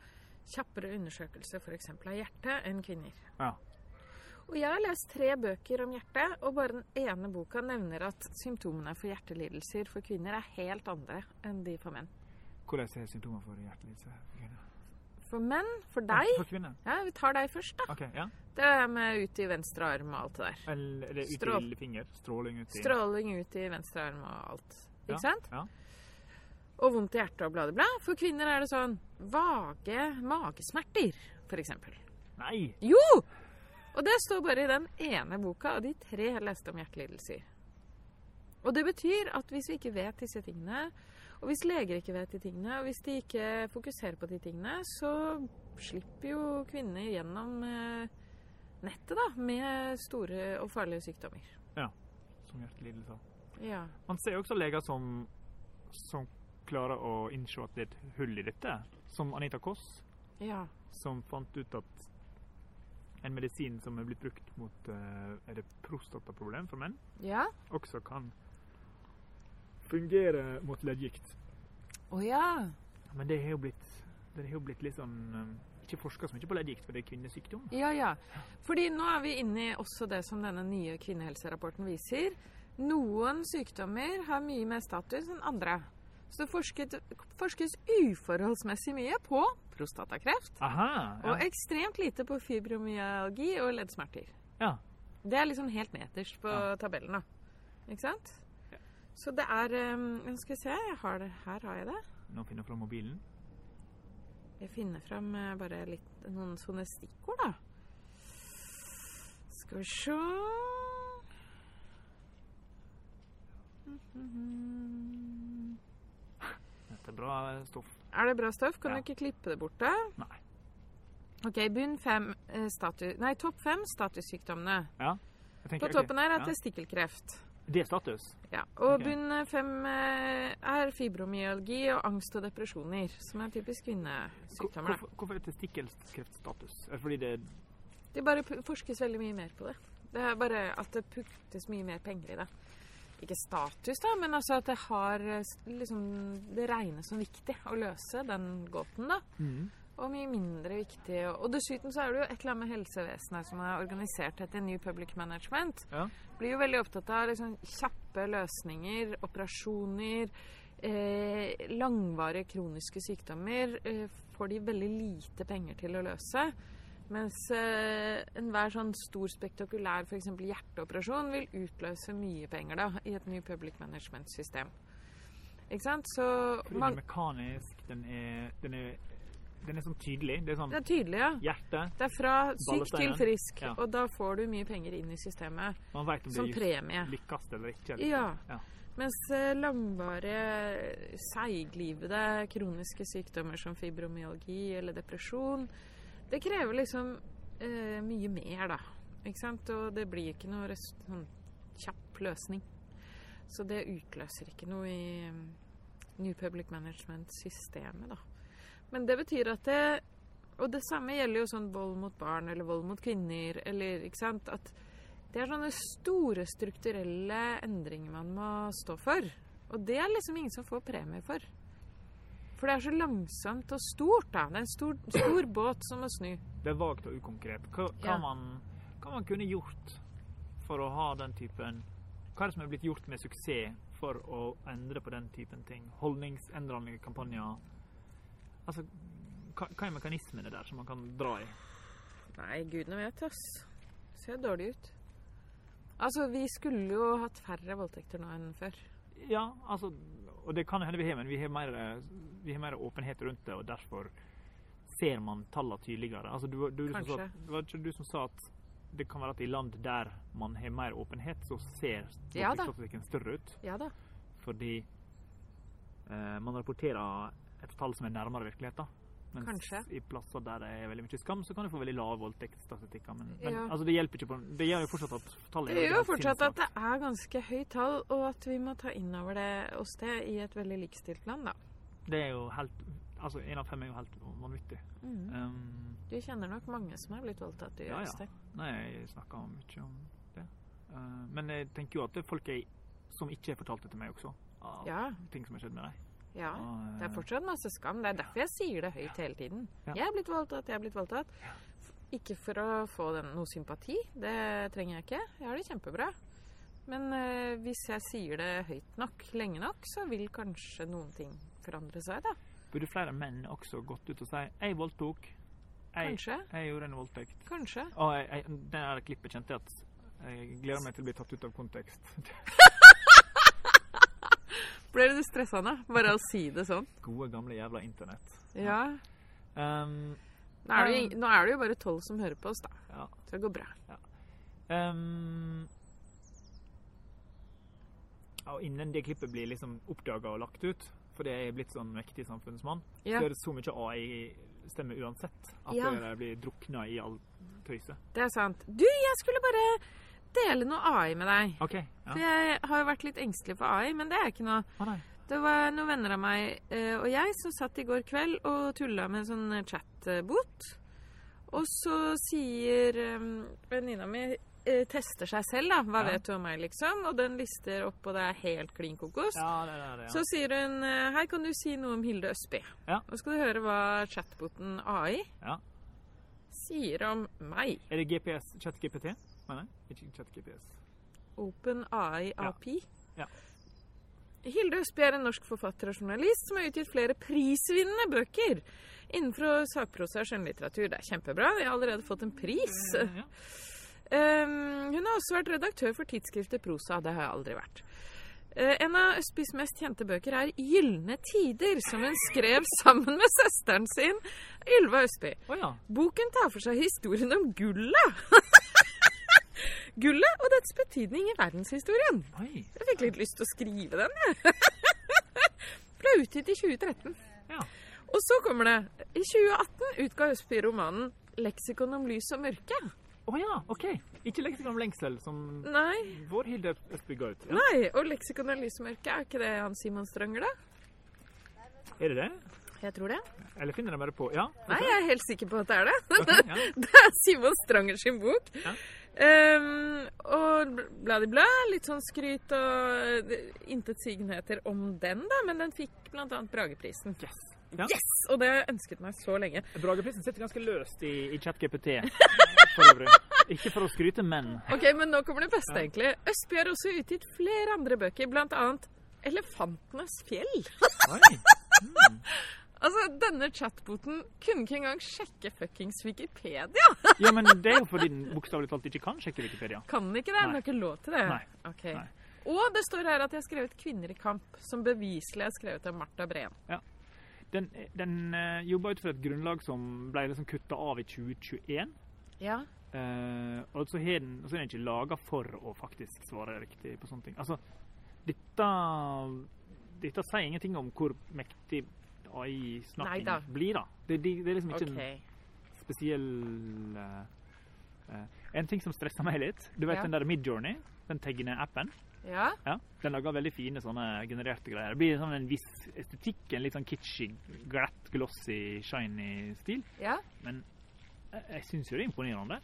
kjappere undersøkelse f.eks. av hjertet enn kvinner. Ja. Og jeg har lest tre bøker om hjertet, og bare den ene boka nevner at symptomene for hjertelidelser for kvinner er helt andre enn de for menn. Hvordan er symptomer for hjertelidelse? for kvinner? For menn, for deg For kvinner? Ja, vi tar deg først, da. Okay, Ja. Det er med ut i venstre arm og alt det der. Eller er det ut i finger? Stråling ut i Stråling ut i venstre arm og alt. Ikke Ja, sant? ja. Og vondt i hjertet og bla, bla, bla. For kvinner er det sånn vage magesmerter, eksempel. Nei! Jo! Og det står bare i den ene boka av de tre jeg leste om hjertelidelser. Og det betyr at hvis vi ikke vet disse tingene, og hvis leger ikke vet de tingene, og hvis de ikke fokuserer på de tingene, så slipper jo kvinner gjennom eh, nettet da, med store og farlige sykdommer. Ja, Som hjertelidelser. Ja. Man ser jo også leger som, som klarer å innse at det er et hull i dette. Som Anita Koss, Ja. som fant ut at en medisin som er blitt brukt mot eh, er det prostataproblem for menn, Ja? også kan fungere mot leddgikt. Å ja. Men det har jo blitt, det har jo blitt litt sånn eh, Ikke forska så mye på leddgikt, for det er kvinnesykdom. Ja, ja. Fordi nå er vi inne i også det som denne nye kvinnehelserapporten viser. Noen sykdommer har mye mer status enn andre. Så det forsket, forskes uforholdsmessig mye på prostatakreft. Aha! Og ekstremt lite på fibromyalgi og leddsmerter. ja. Det er liksom helt nederst på Ja. tabellen, da. Ikke sant? Ja. Så det er um, Skal vi se, har det, her har jeg det. Nå finner jeg fram mobilen. Jeg finner fram eh, bare litt, noen sånne stikkord, da. Skal vi se. Dette er bra stoff. Er det bra stoff? Kan Ja. du ikke klippe det bort, da? Nei. Ok, bunn fem eh, status... Nei, topp fem statussykdommene. Ja. På toppen her er ja. testikkelkreft. Det er status. Ja, og okay. bunn fem eh, er fibromyalgi og angst og depresjoner, som er typisk kvinnesykdommer. Hvorfor, hvorfor er testikkelkreft status? Er det fordi det Det bare forskes veldig mye mer på det. Det er bare at det puttes mye mer penger i det. Ikke status, da, men altså at det har liksom Det regnes som viktig å løse den gåten, da. Og mye mindre viktig. Og dessuten så er det jo et eller annet med helsevesenet som er organisert etter New Public Management. Ja. Blir jo veldig opptatt av liksom kjappe løsninger, operasjoner. Eh, langvarige kroniske sykdommer eh, får de veldig lite penger til å løse. Mens eh, enhver sånn stor spektakulær f.eks. hjerteoperasjon vil utløse mye penger da, i et nytt Public Management-system. Ikke sant? Så Fordi den er mekanisk, den er, den er, den er sånn tydelig. Det er sånn det er tydelig, ja. hjerte. Det er fra syk til frisk, Ja. og da får du mye penger inn i systemet Man vet om som det premie. lykkes eller ikke. Eller. Ja. Ja. Mens eh, langvarige, seiglivede kroniske sykdommer som fibromyalgi eller depresjon, det krever liksom eh, mye mer, da. Ikke sant? Og det blir ikke noe sånn kjapp løsning. Så det utløser ikke noe i mm, New Public Management-systemet, da. Men det betyr at det Og det samme gjelder jo sånn vold mot barn eller vold mot kvinner, eller ikke sant At det er sånne store strukturelle endringer man må stå for. Og det er liksom ingen som får premie for. For det er så langsomt og stort, da. Det er en stor, stor båt som må snu. Det er vagt og ukonkret. Hva, hva, Ja. man, hva man kunne gjort for å ha den typen Hva er det som er blitt gjort med suksess for å endre på den typen ting? Holdningsendrende kampanjer? Altså, hva, hva er mekanismene der som man kan dra i? Nei, gudene vet, ass. Ser dårlig ut. Altså, vi skulle jo hatt færre voldtekter nå enn før. Ja, altså Og det kan hende vi har, men vi har mer, vi har mer åpenhet rundt det, og derfor ser man tallene tydeligere. Altså, du, du, du sa, det var ikke du som sa at det kan være at i land der man har mer åpenhet, så ser Ja større ut. Ja da. Fordi eh, man rapporterer et tall som er nærmere virkeligheten. Mens Kanskje. i plasser der det er veldig mye skam, så kan du få veldig lave voldtektsstatistikker. Men, men Ja. altså, det hjelper ikke på Det gjør jo fortsatt at tallet Det gjør jo fortsatt at det er ganske høyt tall, og at vi må ta inn over det oss det i et veldig likestilt land, da. Det er jo helt Altså, én av fem er jo helt vanvittig. Mm. Um, Du kjenner nok mange som har blitt voldtatt i Ja, ja. Nei, jeg snakker mye om det. Uh, men jeg tenker jo at det er folk jeg, som ikke har fortalt det til meg også. Av Ja, ting som har skjedd med dem. Ja. Og, Det er fortsatt masse skam. Det er derfor jeg sier det høyt hele tiden. Jeg er blitt voldtatt, jeg er blitt voldtatt. Ikke for å få den, noe sympati, det trenger jeg ikke. Jeg har det kjempebra. Men øh, hvis jeg sier det høyt nok, lenge nok, så vil kanskje noen ting forandre seg, da. Burde flere menn også gått ut og si 'jeg voldtok', jeg, Kanskje. jeg gjorde en voldtekt'. Kanskje. Og jeg, jeg, det klippet kjente jeg at jeg gleder meg til å bli tatt ut av kontekst. Ble du stressa nå? Bare å si det sånn? Gode, gamle jævla internett. Ja. Um, Nå er, det jo, nå er det jo bare tolv som hører på oss, da. ja. Så det går bra. Um, og innen det klippet blir liksom oppdaga og lagt ut, fordi jeg er blitt sånn mektig samfunnsmann, Ja, så er det så mye AI-stemme uansett at Ja. det blir drukna i alt tøyset. det er sant. Du, jeg skulle bare dele noe AI med deg. OK. For jeg har jo vært litt engstelig for AI, men det er ikke noe. Ah. Det var noen venner av meg eh, og jeg som satt i går kveld og tulla med en sånn chatbot. Og så sier um, venninna mi eh, tester seg selv, da. Hva Ja. vet du om meg, liksom? Og den lister opp, og det er helt klin kokos. Ja, det er det. Ja. Så sier hun eh, Hei, kan du si noe om Hilde Østby? Ja. Nå skal du høre hva chatboten AI Ja. sier om meg. Er det GPS? ChatGPT? Mener jeg? Ikke ChatGPS. Open AI Ja. API. Ja. Hilde Østby er en norsk forfatter og journalist som har utgitt flere prisvinnende bøker innenfor sakprosa og skjønnlitteratur. Det er kjempebra. Vi har allerede fått en pris. Ja. Um, hun har også vært redaktør for tidsskriftet Prosa. Det har jeg aldri vært. Uh, en av Østbys mest kjente bøker er 'Gylne tider', som hun skrev sammen med søsteren sin, Ylva Østby. Oh, ja. Boken tar for seg historien om gullet. gullet og dets betydning i verdenshistorien. Oi. Jeg fikk litt lyst til å skrive den, jeg. Ble utgitt i 2013. Ja. Og så kommer det. I 2018 utga Østby romanen 'Leksikon om lys og mørke'. Å ja, OK. Ikke leksikon om lengsel, som Nei, vår Hilde Østby ga ut. Ja. nei, og 'Leksikon om lys og mørke', er ikke det han Simon Stranger, da? Er det det? Jeg tror det. Eller finner jeg bare på Ja. Nei, jeg er helt sikker på at det er det. Okay, ja. Det er Simon Stranger sin bok. Ja. Um, og bladibla, litt sånn skryt og intetsigenheter intetsigende om den, da, men den fikk annet Brageprisen. Yes. Ja. Yes! Og det har jeg ønsket meg så lenge. Brageprisen sitter ganske løst i, i ChatGPT. Ikke for å skryte, men Ok, men nå kommer det beste, egentlig. Østby har også utgitt flere andre bøker, blant annet 'Elefantenes fjell'. Oi. Mm. Altså, denne chatboten kunne ikke engang sjekke fuckings Wikipedia. Ja, men det er jo fordi den bokstavelig talt ikke kan sjekke Wikipedia. Kan den ikke det? Den Nei. har ikke lov til det? Nei. Okay. Nei. Og det står her at jeg har skrevet 'Kvinner i kamp', som beviselig er skrevet av Marta Breen. Den, den uh, jobba ut fra et grunnlag som ble liksom kutta av i 2021. Ja. Uh, og så er den, så er den ikke laga for å faktisk svare riktig på sånne ting. Altså, dette, dette sier ingenting om hvor mektig Neida. AI-snakking blir, da. Det, det, det er liksom ikke okay. en spesiell uh, uh, En ting som stresser meg litt Du vet Ja. den der Midjourney? Den tegne-appen? Ja. Ja, Den lager veldig fine sånne genererte greier. Det blir sånn en viss estetikk, en litt sånn kitschy, glatt, glossy, shiny stil. Ja. Men jeg, jeg syns jo det er imponerende.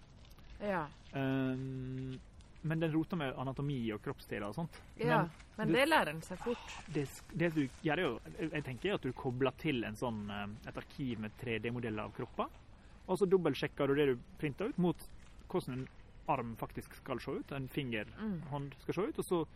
Ja. Um, men den roter med anatomi og kroppsdeler og sånt. ja. Men Men det, det lærer den seg fort. det, det du gjør jo Jeg tenker at du kobler til en sånn, um, et arkiv med 3D-modeller av kropper. Og så dobbeltsjekker du det du printer ut, mot hvordan en arm faktisk skal se ut. En fingerhånd Mm. skal se ut. Og så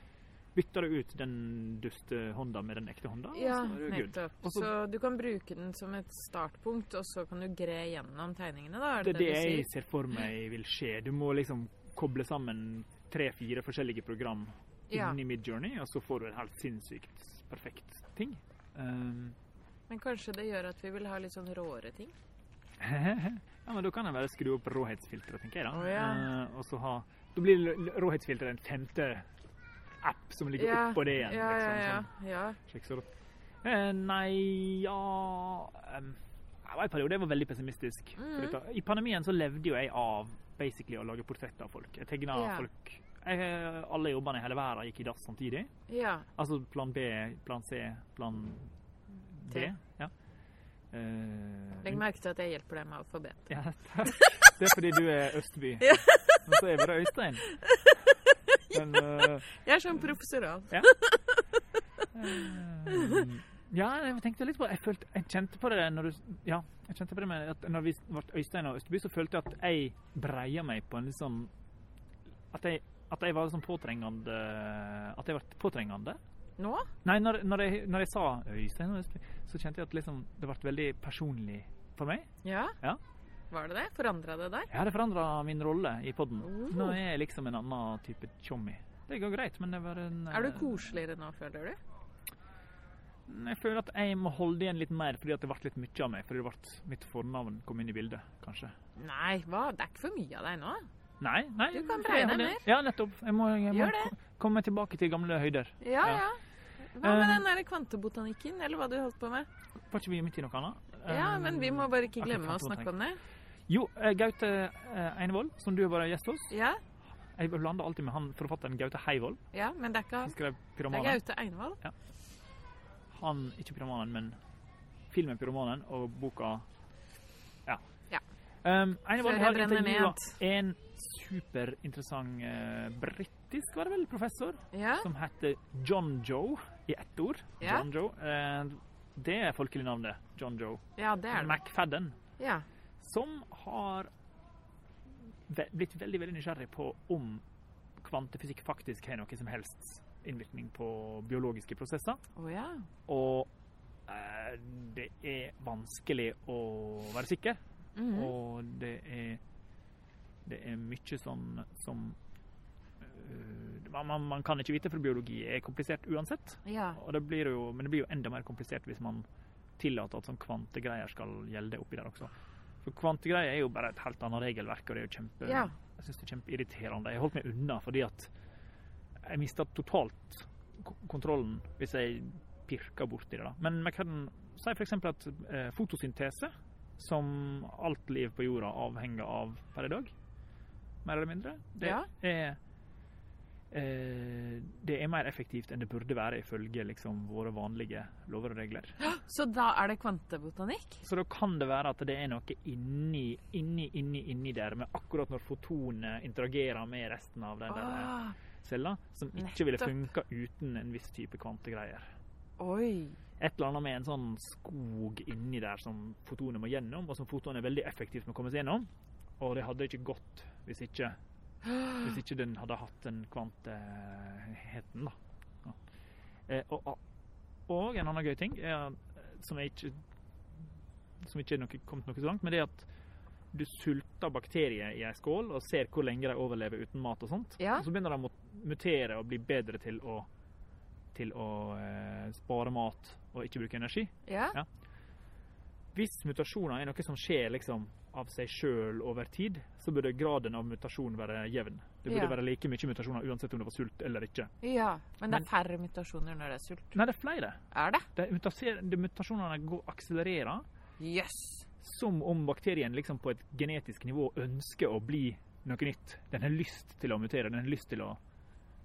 bytter du ut den dustehånda med den ekte hånda. Ja, nettopp. Også, så- du kan bruke den som et startpunkt, og så kan du gre gjennom tegningene, da? Er Det det det, jeg ser for meg vil skje. Du må liksom koble sammen tre-fire forskjellige program Ja. inni Midjourney, og så får du en helt sinnssykt perfekt ting. Um, Men kanskje det gjør at vi vil ha litt sånn råere ting? ja, men da kan jeg bare skru opp råhetsfilteret, tenker jeg da. oh, ja. uh, og så ha Da blir råhetsfilteret en femte app som ligger Ja, oppå det igjen. Ja, ja, liksom, ja. sånn. ja. Slik så Eh, nei ja um, Det var en periode jeg var veldig pessimistisk. Mhm. I pandemien så levde jo jeg av basically å lage portretter av folk. Jeg tegna folk jeg, Alle jobbene i hele verden gikk i dass samtidig. ja. Altså plan B, plan C, plan D. T. Ja. Uh, Legg merke til at jeg hjelper deg med alfabet. ja, det er fordi du er Østby. Ja. Men så er jeg bare Øystein. Men uh, Jeg er sånn professoral. Uh, Ja, jeg tenkte litt på Jeg, følte, jeg kjente på det når du Ja, jeg kjente på det med at når vi ble Øystein og Østby, så følte jeg at jeg breia meg på en litt sånn At jeg, at jeg var sånn påtrengende At jeg ble påtrengende. Nå? Nei, når, når, jeg, når jeg sa Øystein så kjente jeg at liksom, det ble veldig personlig for meg. Ja? Ja. Var det det? Forandra det der? Ja, det forandra min rolle i poden. Oh. Nå er jeg liksom en annen type tjommi. Det går greit, men det var en Er du eh, koseligere nå, føler du? Jeg føler at jeg må holde igjen litt mer fordi at det ble litt mye av meg. Fordi det ble mitt fornavn kom inn i bildet, kanskje. Nei, hva? Det er ikke for mye av deg nå. Nei, nei. Du kan holder- mer. Ja, nettopp. Jeg må, jeg må komme tilbake til gamle høyder. Ja, Ja. Hva med Eh. den der kvantebotanikken, eller hva du holdt på med? Var ikke vi midt i noe annet? Ja, men vi må bare ikke glemme å snakke om det. Jo, eh, Gaute eh, Einevold, som du har vært gjest hos. Ja, Jeg blander alltid med han forfatteren Gaute Heivold, ja, men det er ikke han. Det er Gaute Gaute Ja. Han, ikke 'Pyromanen', men filmen 'Pyromanen' og boka Ja. Ja. Um, Einevold har intervjua en superinteressant eh, britisk, var det vel, professor? Ja. som heter John Joe i ett ord. Ja. John Joe. Eh, det er folkelig navnet. John Joe. ja, det er det. McFadden. Ja. Som har ve blitt veldig veldig nysgjerrig på om kvantefysikk faktisk har noe som helst innvirkning på biologiske prosesser. Oh, ja. Og eh, det er vanskelig å være sikker. Mhm. Og det er Det er mye sånn som øh, man, man, man kan ikke vite, for biologi er komplisert uansett. Ja. Det blir jo, men det blir jo enda mer komplisert hvis man tillater at sånn kvantegreier skal gjelde oppi der også. For kvantegreier er jo bare et helt annet regelverk, og det er jo kjempe Ja. Jeg synes det er kjempeirriterende. Jeg holdt meg unna fordi at jeg mista totalt kontrollen hvis jeg pirka borti det. da. Men vi kan si f.eks. at eh, fotosyntese, som alt liv på jorda avhenger av per i dag, mer eller mindre, det Ja. er eh, det er mer effektivt enn det burde være ifølge liksom, våre vanlige lover og regler. Så da er det kvantebotanikk? Så da kan det være at det er noe inni, inni, inni, inni der, med akkurat når fotonet interagerer med resten av den der Ah, cella, som ikke ville nettopp. funka uten en viss type kvantegreier. oi. Et eller annet med en sånn skog inni der som fotonet må gjennom, og som fotonet er veldig effektivt med å komme seg gjennom. Og det hadde ikke gått hvis ikke, hvis ikke den hadde hatt den kvanteheten, da. Ja. Eh, og, og en annen gøy ting er, som jeg ikke som ikke er noe, kommet noe så langt, men det er at du sulter bakterier i ei skål og ser hvor lenge de overlever uten mat og sånt. Ja. Og så begynner de å mutere og bli bedre til å, til å eh, spare mat og ikke bruke energi. Ja. Ja. Hvis mutasjoner er noe som skjer liksom av seg sjøl over tid, så burde graden av mutasjon være jevn. Det burde Ja. være like mye mutasjoner uansett om det var sult eller ikke. ja. Men det er færre mutasjoner når det er sult. Nei, det er flere. Er det? Det er mutaser- de mutasjonene går, akselererer Yes. som om bakterien liksom på et genetisk nivå ønsker å bli noe nytt. Den har lyst til å mutere. Den har lyst til å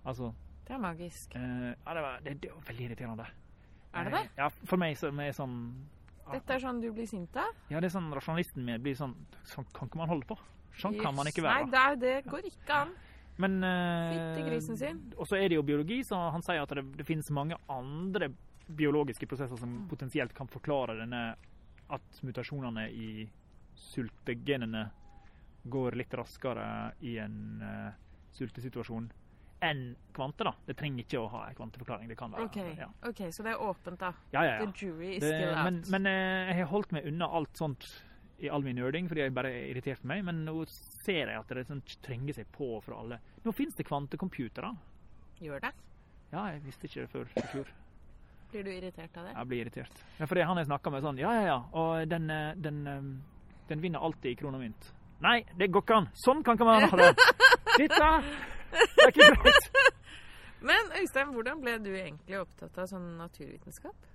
Altså Det er magisk. eh, Ja, det var, det, det var veldig irriterende. Er det Eh, det? Ja, for meg som er sånn Dette er sånn du blir sint av? Ja, det er sånn rasjonalisten min blir sånn Sånn kan ikke man holde på. Sånn kan man ikke være. Nei, det, er, det går ikke an. Men eh. Og så er det jo biologi, så han sier at det, det finnes mange andre biologiske prosesser som Mm. potensielt kan forklare denne at mutasjonene i sultegenene går litt raskere i en uh, sultesituasjon enn kvante, da. Det trenger ikke å ha en kvanteforklaring. Det kan være OK, Ja, ok, så det er åpent, da. ja, ja. ja. The jury is Det, still out. men men eh, jeg har holdt meg unna alt sånt i all min nerding, fordi jeg bare irriterte meg. Men nå ser jeg at det sånn, trenger seg på for alle. Nå finnes det kvantecomputere. Gjør det? Ja, jeg visste ikke det før i fjor. Blir du irritert av det? Jeg blir irritert. Ja, fordi han jeg snakka med sånn Ja, ja, ja. Og den, eh, den eh, Den vinner alltid i krone og mynt. Nei, det går ikke an! Sånn kan ikke man ha det! Dette det er ikke greit! Men Øystein, hvordan ble du egentlig opptatt av sånn naturvitenskap?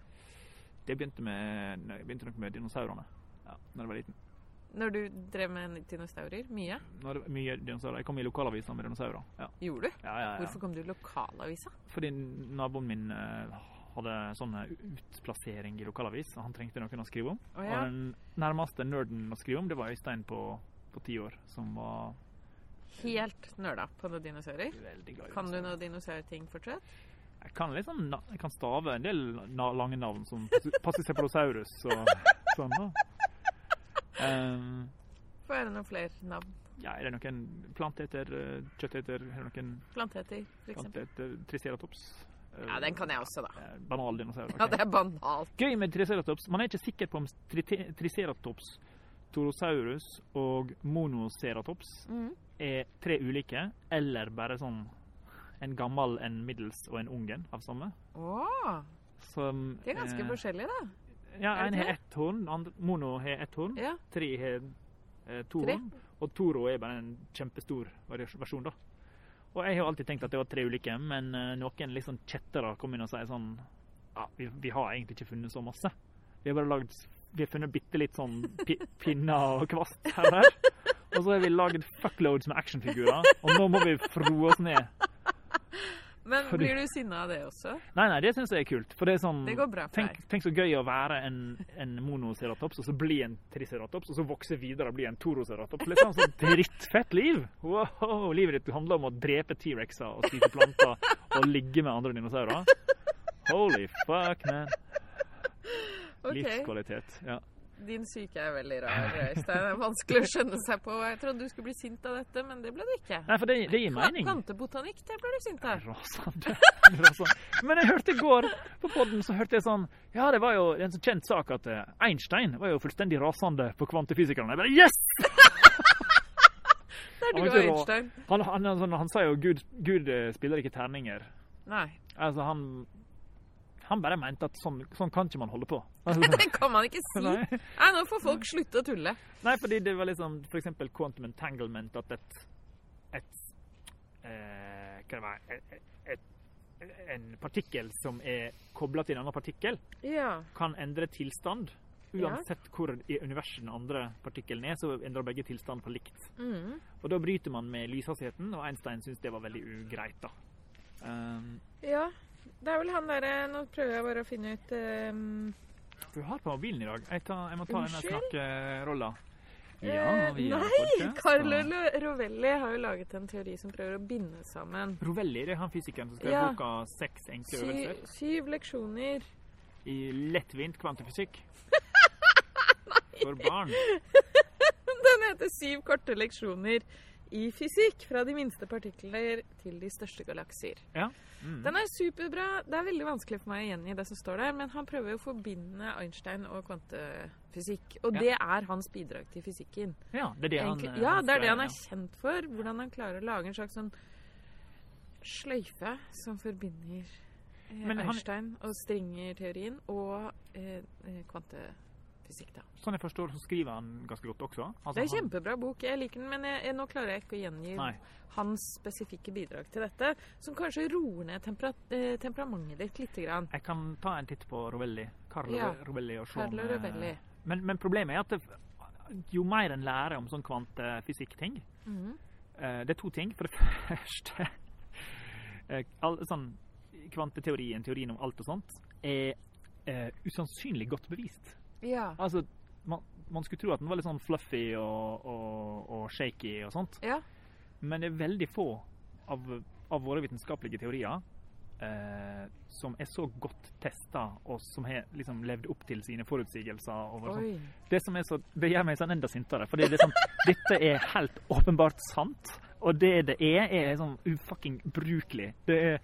Det begynte, med, jeg begynte nok med dinosaurene ja, når jeg var liten. Når du drev med dinosaurer? Mye? Når det var mye dinosaurer. Jeg kom i lokalavisa med dinosaurer. Ja. Gjorde du? Ja, ja, ja. Hvorfor kom du i lokalavisa? Fordi naboen min eh, hadde sånn utplassering i lokalavis, og han trengte noen å skrive om. Oh, ja. Og den nærmeste nerden å skrive om, det var Øystein på på ti år, som var Helt nerda på noen dinosaurer? Kan du noen dinosaurting fortsatt? Jeg kan liksom jeg kan stave en del na lange navn, som Passisepalosaurus og sånn. da. Um, Få høre noen flere navn. ja, er det noen planteter, eh, kjøtteter, er det noen Planteter, for eksempel. planteter, triceratops? Ja, den kan jeg også, da. eh, Banal dinosaur. Ja, det er banalt. Gøy med triceratops. Man er ikke sikker på om triceratops, torosaurus og monoceratops mm. er tre ulike, eller bare sånn en gammel, en middels og en ungen av samme. Oh. Som, de er ganske eh, forskjellige, da. Ja, en har ett horn, mono har ett horn, Ja. tre har eh, to Tre? horn, og toro er bare en kjempestor versjon, da. Og jeg har alltid tenkt at det var tre ulike, men eh, noen liksom kjettere kom inn og sier sånn Ja, vi, vi har egentlig ikke funnet så masse. Vi har bare lagd Vi har funnet bitte litt sånn pi, pinner og kvast her og der. Og så har vi lagd fuckloads med actionfigurer, og nå må vi froe oss ned. Men Fordi- blir du sinna av det også? Nei, nei, det syns jeg er kult. For det er sånn Det går bra for Tenk, deg. tenk så gøy å være en, en monoceratops, og så bli en triceratops, og så vokse videre og bli en toroceratops. Litt sånn så drittfett liv! Wow, livet ditt handler om å drepe T-rexer og spise planter og ligge med andre dinosaurer. Holy fuck, man. Ok, Livskvalitet. Ja. din syke er veldig rar, Øystein. Det er vanskelig å skjønne seg på. Jeg trodde du skulle bli sint av dette, men det ble du ikke. Nei, for det, det gir mening. Plantebotanikk, det ble du sint av. Rasende. Rasende. Men jeg hørte i går på podden så hørte jeg sånn Ja, det var jo en sånn kjent sak at eh, Einstein var jo fullstendig rasende på kvantefysikerne. Jeg bare Yes! Det er du og. Einstein. Han, han, han, han sa jo Gud, Gud eh, spiller ikke terninger. Nei, Altså, han Han bare mente at sånn, sånn kan ikke man holde på. Det kan man ikke si. nei. Nei, nå får folk slutte å tulle. nei, fordi det var liksom eksempel quantum entanglement, at et, et eh, Hva det var et, et, En partikkel som er kobla til en annen partikkel, Ja. kan endre tilstand. Uansett hvor i universet den andre partikkelen er, så endrer begge tilstand på likt. Mm. Og da bryter man med lyshastigheten, og Einstein syntes det var veldig ugreit, da. Um, ja. Det er vel han derre Nå prøver jeg bare å finne ut um, Du har på mobilen i dag. Jeg, tar, jeg må ta denne Unnskyld? snakkerolla. eh, vi er Nei! podcast, Carlo og- Rovelli har jo laget en teori som prøver å binde sammen Rovelli, det er han fysikeren som skrev Ja. boka 'Seks enkle sy øvelser' syv leksjoner i lettvint kvantefysikk. For barn. Den heter Syv korte leksjoner i fysikk. Fra de minste partikler til de største galakser. Ja. Mm. Den er superbra. Det er veldig vanskelig for meg å gjengi det som står der, men han prøver å forbinde Einstein og kvantefysikk. Og Ja. det er hans bidrag til fysikken. ja, det er det han Egentlig- eh, ja, det er det han er kjent for. Hvordan han klarer å lage en slags sånn sløyfe som forbinder eh, Einstein han- og Stringer-teorien og eh, eh, kvantefysikk, da. Sånn jeg forstår, så skriver han ganske godt også. Altså, Det er en kjempebra bok. Jeg liker den, men jeg, jeg, nå klarer jeg ikke å gjengi Nei. hans spesifikke bidrag til dette, som kanskje roer ned tempera eh, temperamentet ditt lite grann. Jeg kan ta en titt på Rovelli. Carlo Ja. Rovelli og se om, Carlo eh, Rovelli. Men, men problemet er at det, jo mer en lærer om sånn kvantefysikk-ting Mhm. eh, Det er to ting. For det første all, sånn, Kvanteteorien, teorien om alt og sånt, er eh, usannsynlig godt bevist. Ja. Altså, man, man skulle tro at den var litt sånn fluffy og, og, og shaky og sånt. ja. Men det er veldig få av, av våre vitenskapelige teorier eh, som er så godt testa, og som har liksom levd opp til sine forutsigelser. Det, som er så, det gjør meg sånn enda sintere, fordi det er sånn, dette er helt åpenbart sant. Og det det er, er sånn ufucking brukelig. Det er,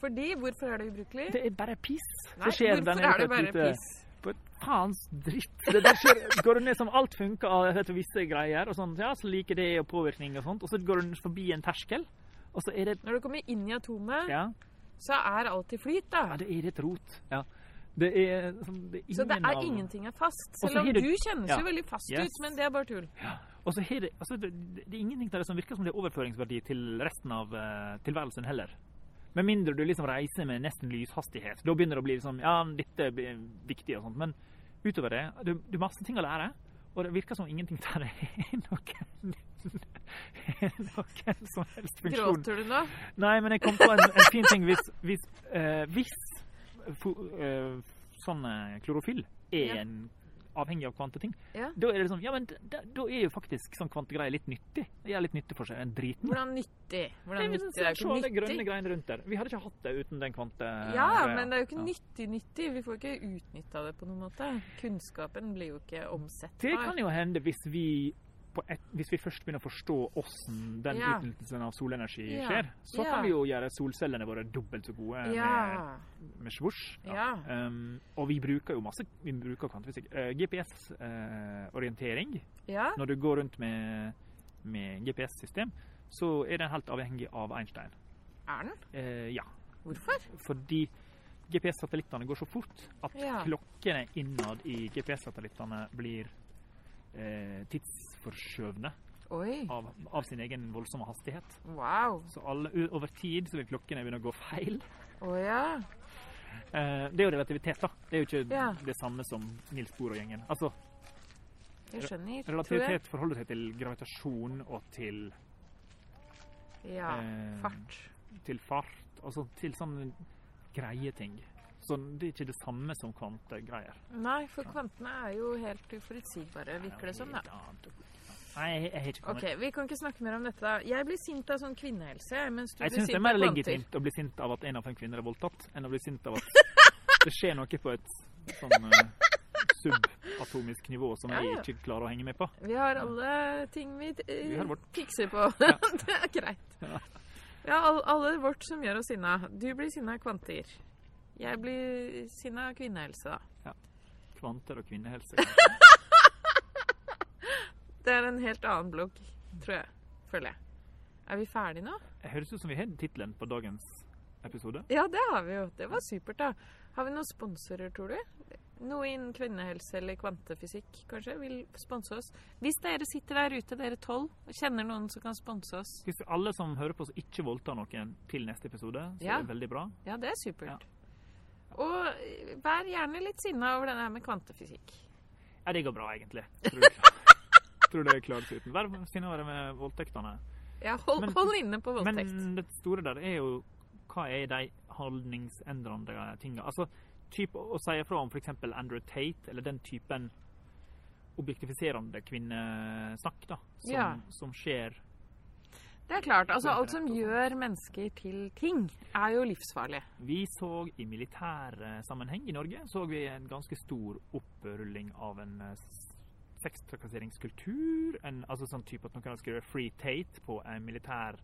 Fordi, hvorfor er det ubrukelig? det er bare piss. Nei, hvorfor er det bare piss? På et faens dritt. Det der skjer, går du ned som alt funker etter visse greier, og sånn, ja, så liker det og påvirkning og sånt, og så går du forbi en terskel, og så er det Når du kommer inn i atomet, Ja, så er alt i flyt, da. ja det er et rot. Ja. Det er, sånn, det er ingen Så det er av ingenting er fast. Selv om det- du kjennes ja. jo veldig fast Yes. ut, men det er bare tull. Ja. Og så har det, altså det, det er ingenting der som virker som det er overføringsverdi til resten av uh, tilværelsen heller. Med mindre du liksom reiser med nesten lyshastighet. Da begynner det å bli liksom Ja, dette blir viktig og sånt. Men utover det, du, du har masse ting å lære. Og det virker som ingenting der er noen, noen som helst funksjon. Gråter du nå? Nei, men jeg kom på en, en fin ting. Hvis, hvis, uh, hvis eh, sånn eh, klorofyll er Ja. en avhengig av kvanteting, Ja. da er det sånn Ja, men da, da er jo faktisk sånn kvantegreier litt nyttig. Det gjør litt nytte for seg. En driten. Hvordan nyttig? Hvordan Nei, men nyttig? Det er jo alle grønne greiene rundt der. Vi hadde ikke hatt det uten den kvante... Ja, men det er jo ikke Ja. nyttig nyttig. Vi får ikke utnytta det på noen måte. Kunnskapen blir jo ikke omsettbar. Det kan jo hende hvis vi, et, hvis vi først begynner å forstå hvordan den Ja. utnyttelsen av solenergi Ja. skjer, så Ja. kan vi jo gjøre solcellene våre dobbelt så gode Ja. med, med svosj. Ja. Um, og vi bruker jo masse vi bruker kvantefysikk. Uh, GPS-orientering. ja. Når du går rundt med, med GPS-system, så er den helt avhengig av Einstein. Er den? Uh, ja. Hvorfor? Fordi GPS-satellittene går så fort at klokkene innad i GPS-satellittene blir eh, tidsforskjøvne av, av sin egen voldsomme hastighet. Wow. Så alle, over tid så vil klokkene begynne å gå feil. Oh, ja. Eh, det er jo relativitet, da. Det er jo ikke Ja. det samme som Nils Bohr og gjengen. Altså, Jeg skjønner. Tror jeg. relativitet forholder seg til gravitasjon og til, Ja. eh, Fart. til fart. Altså til sånne greie ting. Så det er ikke det samme som kvantegreier. Nei, for kvantene er jo helt uforutsigbare, virker det som, da. Nei, jeg, jeg har ikke kommet Ok, Vi kan ikke snakke mer om dette. da. Jeg blir sint av sånn kvinnehelse, mens du Jeg blir syns det er mer legitimt å bli sint av at en av fem kvinner er voldtatt, enn å bli sint av at det skjer noe på et sånn uh, subatomisk nivå som Ja, jeg ja. ikke klarer å henge med på. Vi har alle ting vi, uh, Vi har fikser på. Ja. det er greit. Ja. Har all, alle vårt som gjør oss sinna. Du blir sinna av kvanter. Jeg blir sinna av kvinnehelse, da. Ja. Kvanter og kvinnehelse. Det er en helt annen blogg, tror jeg. Føler jeg. Er vi ferdige nå? Det høres ut som vi har tittelen på dagens episode. Ja, det har vi jo. Det var supert, da. Har vi noen sponsorer, tror du? Noe innen kvinnehelse eller kvantefysikk, kanskje, vil sponse oss. Hvis dere sitter der ute, dere tolv, og kjenner noen som kan sponse oss, Hvis alle som hører på oss ikke voldtar noen til neste episode, så Ja. er det veldig bra. ja, det er supert. Og vær gjerne litt sinna over denne her med kvantefysikk. Ja, det går bra, egentlig. Tror. Tror det klarer seg uten. Vær det med voldtektene. Ja, hold, Men- hold inne på voldtekt. Men det store der er jo hva er de holdningsendrende tinga? Altså, typ å si ifra om f.eks. Andrew Tate, eller den typen objektifiserende kvinnesnakk da, som, Ja. som skjer Det er klart. altså Alt som gjør mennesker til ting, er jo livsfarlig. Vi så i militærsammenheng i Norge så vi en ganske stor opprulling av en eh, sextrakasseringskultur. En, altså sånn type at noen hadde skrevet 'Free Tate' på en militær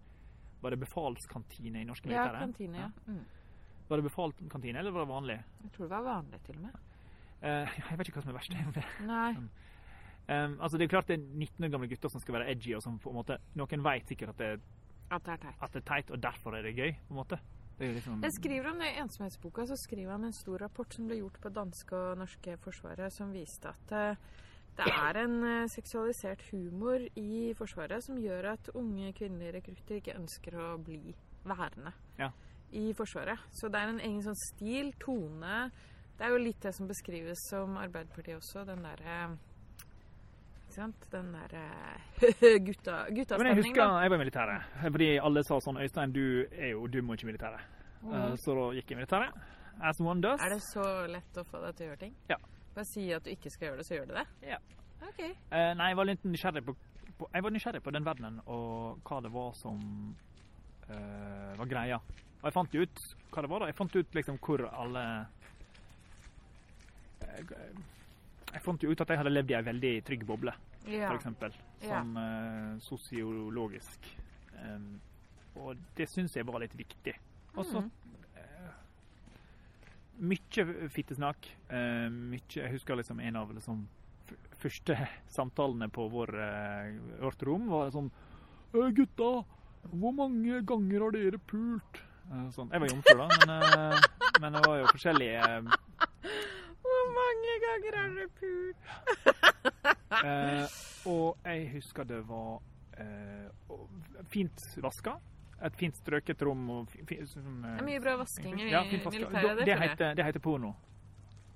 Var det befalskantine i norske militære? Ja, kantine. Ja. Mm. Var det befalskantine, eller var det vanlig? Jeg tror det var vanlig, til og med. Uh, jeg vet ikke hva som er verst. Nei. Um, altså det er klart det er 19 år gamle gutter som skal være edgy, og som på en måte Noen vet sikkert at det, At det er teit. at det er teit, og derfor er det gøy. på en måte. Det er liksom Jeg skriver om det i ensomhetsboka, så skriver han en stor rapport som ble gjort på danske og norske forsvaret, som viste at uh, det er en uh, seksualisert humor i Forsvaret som gjør at unge kvinnelige rekrutter ikke ønsker å bli værende Ja. i Forsvaret. Så det er en egen sånn stil, tone Det er jo litt det som beskrives som Arbeiderpartiet også, den derre Ikke sant? Den der gutta, Men jeg husker da. jeg var i militæret. Fordi alle sa sånn Øystein, du er jo dum og ikke i militæret. Uh, så da gikk jeg i militæret. As one does. Er det så lett å få deg til å gjøre ting? Ja. Bare si at du ikke skal gjøre det, så gjør du det? Ja. OK. Uh, nei, jeg var litt nysgjerrig på, på Jeg var nysgjerrig på den verdenen og hva det var som uh, var greia. Og jeg fant jo ut hva det var. da. Jeg fant ut liksom hvor alle jeg, fant jo ut at jeg hadde levd i ei veldig trygg boble, Ja. for eksempel. Ja. Sånn eh, sosiologisk. Um, og det syns jeg var litt viktig. Og så mm. uh, Mye fittesnakk. Uh, mye Jeg husker liksom en av liksom første samtalene på vår, uh, vårt rom var sånn «Øh, Gutta, hvor mange ganger har dere pult? Sånn. Jeg var jomfru, da, men, men det var jo forskjellige ganger er det pult. Eh, og jeg husker det var eh, fint vaska. Et fint strøket rom. Og fi, fi, sånn, eh, Det er mye bra vasking i ja, militæret, det heter, det heter porno.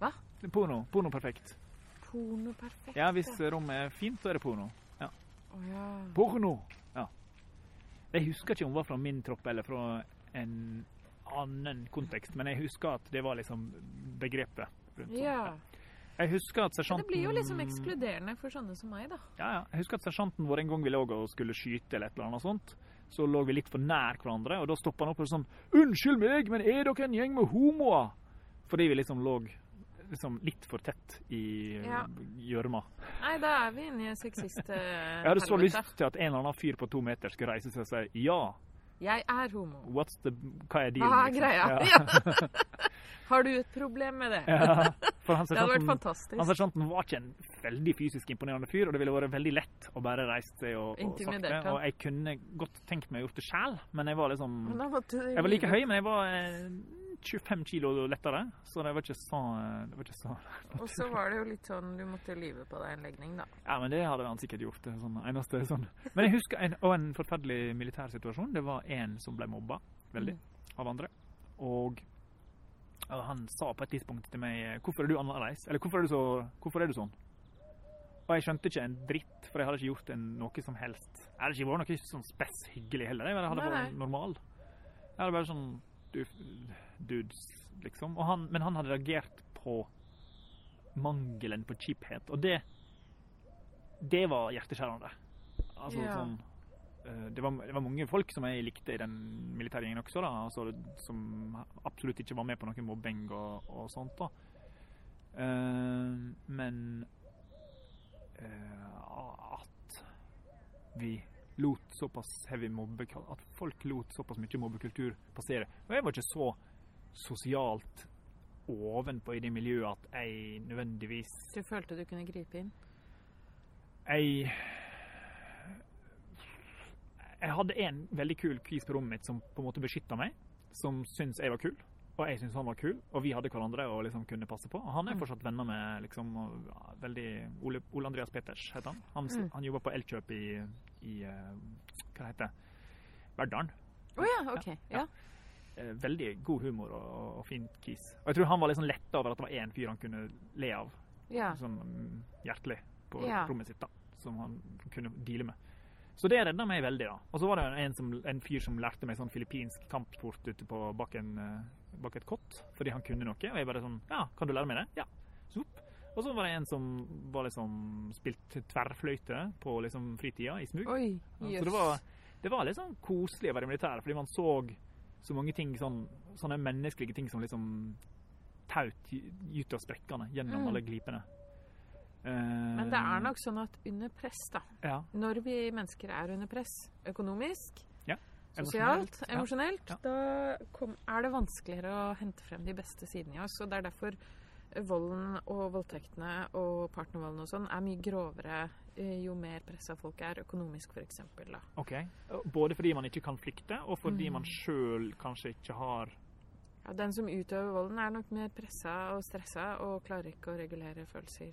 Hva? Porno. Porno perfekt. Porno perfekt. Ja, hvis rommet er fint, så er det porno. Ja. Oh, ja. Porno! Ja. Jeg husker ikke om det var fra min tropp eller fra en annen kontekst, men jeg husker at det var liksom begrepet. rundt sånn. ja. Jeg husker at sersjanten det blir jo liksom ekskluderende for sånne som meg, da. Ja, ja. Jeg husker at sersjanten vår en gang vi òg skulle skyte eller et eller annet sånt. Så lå vi litt for nær hverandre, og da stoppa han opp og sånn 'Unnskyld meg, men er dere en gjeng med homoer?' Fordi vi liksom lå liksom litt for tett i Ja. Nei, da er vi inne i sexist Jeg hadde så lyst til at en eller annen fyr på to meter skulle reise seg og si 'ja'. Jeg er homo. What's the, hva er dealen? Hva er liksom? greia? Ja. Har du et problem med det? ja. For han Det hadde vært fantastisk. han sersjanten var ikke en veldig fysisk imponerende fyr, og det ville vært veldig lett å bare reise seg og, og sagt det. Og jeg kunne godt tenkt meg å gjort det sjæl, men jeg var liksom Jeg var like høy, men jeg var eh, 25 kilo lettere, så det var ikke så, det var ikke så Og så var det jo litt sånn du måtte lyve på deg en legning, da. Ja, men det hadde han sikkert gjort. det Sånn, eneste sånn. Men jeg husker en, og en forferdelig militær situasjon. Det var en som ble mobba veldig av andre. Og han sa på et tidspunkt til meg 'Hvorfor er du annerledes?' Eller 'Hvorfor er du, så, hvorfor er du sånn?' Og jeg skjønte ikke en dritt, for jeg hadde ikke gjort en, noe som helst. Jeg hadde ikke vært noe sånn spess hyggelig heller. Jeg hadde Nei, vært normal. Jeg hadde bare sånn du, dudes, liksom. Han, men han hadde reagert på mangelen på kjiphet, og det det var hjerteskjærende. Altså Ja. sånn det var, det var mange folk som jeg likte i den militære gjengen også, da, altså, som absolutt ikke var med på noe mobbing og, og sånt. da. Uh, men uh, at vi lot såpass heavy mobbe At folk lot såpass mye mobbekultur passere. Og jeg var ikke så sosialt ovenpå i det miljøet at jeg nødvendigvis Du følte du kunne gripe inn? jeg Jeg hadde en veldig kul kis på rommet mitt som på en måte beskytta meg. Som syntes jeg var kul, og jeg syntes han var kul. Og vi hadde hverandre å liksom kunne passe på. Og han er Mm. fortsatt venner med liksom veldig Ole, Ole Andreas Peters heter han. Han, Mm. han jobber på Elkjøp i, i eh, Hva heter det? Verdalen. Å ja, OK. Ja. ja. veldig god humor og, og fin kis. Og jeg tror han var liksom letta over at det var én fyr han kunne le av ja. sånn mm, hjertelig på rommet sitt, da, som han kunne deale med. Så det redda meg veldig, da. Og så var det en, som, en fyr som lærte meg sånn filippinsk kampsport ute på bak, en, eh, bak et kott, fordi han kunne noe. Og jeg bare sånn Ja, kan du lære meg det? Ja. Svopp. Og så var det en som var liksom spilt tverrfløyte på liksom fritida, i smug. Oi. yes. Så det var, det var sånn koselig å være militær, fordi man så så mange ting, sånn, sånne menneskelige ting som liksom taut ut av sprekkene gjennom Mm. alle glipene. Men det er nok sånn at under press, da ja, Når vi mennesker er under press økonomisk, Ja, sosialt, emosjonelt, ja. da kom, er det vanskeligere å hente frem de beste sidene i oss. Og det er derfor volden og voldtektene og partnervolden og sånn er mye grovere eh, jo mer pressa folk er økonomisk, f.eks. da. ok. Både fordi man ikke kan flykte, og fordi Mm. man sjøl kanskje ikke har Ja, den som utøver volden, er nok mer pressa og stressa og klarer ikke å regulere følelser.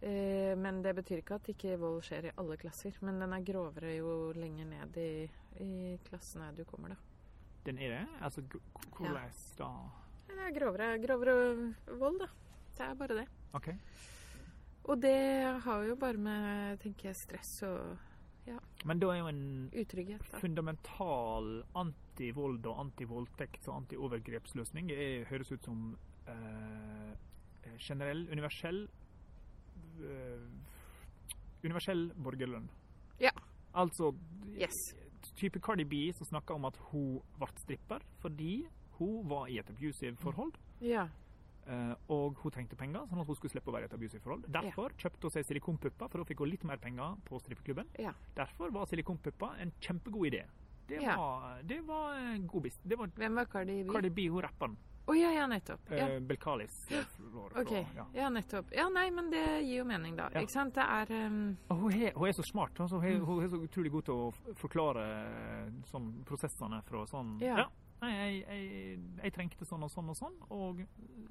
Eh, men det betyr ikke at ikke vold skjer i alle klasser. Men den er grovere jo lenger ned i, i klassene du kommer, da. Den er det? Altså, hvordan ja. da? Det er grovere, grovere vold, da. Det er bare det. OK. Og det har jo bare med, tenker jeg, stress og Men da er jo en utrygghet, da. fundamental antivold og antivoldtekt og antiovergrepsløsning er, høres ut som eh, generell, universell eh, Universell borgerlønn. Ja. Altså Yes. type Cardi B som snakka om at hun ble stripper fordi hun var i et abusive forhold. Ja. eh, og hun trengte penger, sånn at hun skulle slippe å være i et abusive forhold. Derfor kjøpte hun seg silikonpupper, for da fikk hun litt mer penger på strippeklubben. Ja. Derfor var silikonpupper en kjempegod idé. Det Ja. var, det var en god var Hvem var Cardi B? Cardi B, hun rapperen. Ja, ja, nettopp. Ja. Eh, Belcalis. eh, Okay. ja. Ja, nettopp. Ja, nei, men det gir jo mening, da. Ja. Ikke sant? Det er um, Og hun, er, hun er så smart. Altså, hun, er, Mm. hun er så utrolig god til å forklare eh, sånn, prosessene fra sånn Ja. Nei, jeg, jeg, jeg trengte sånn og sånn og sånn, og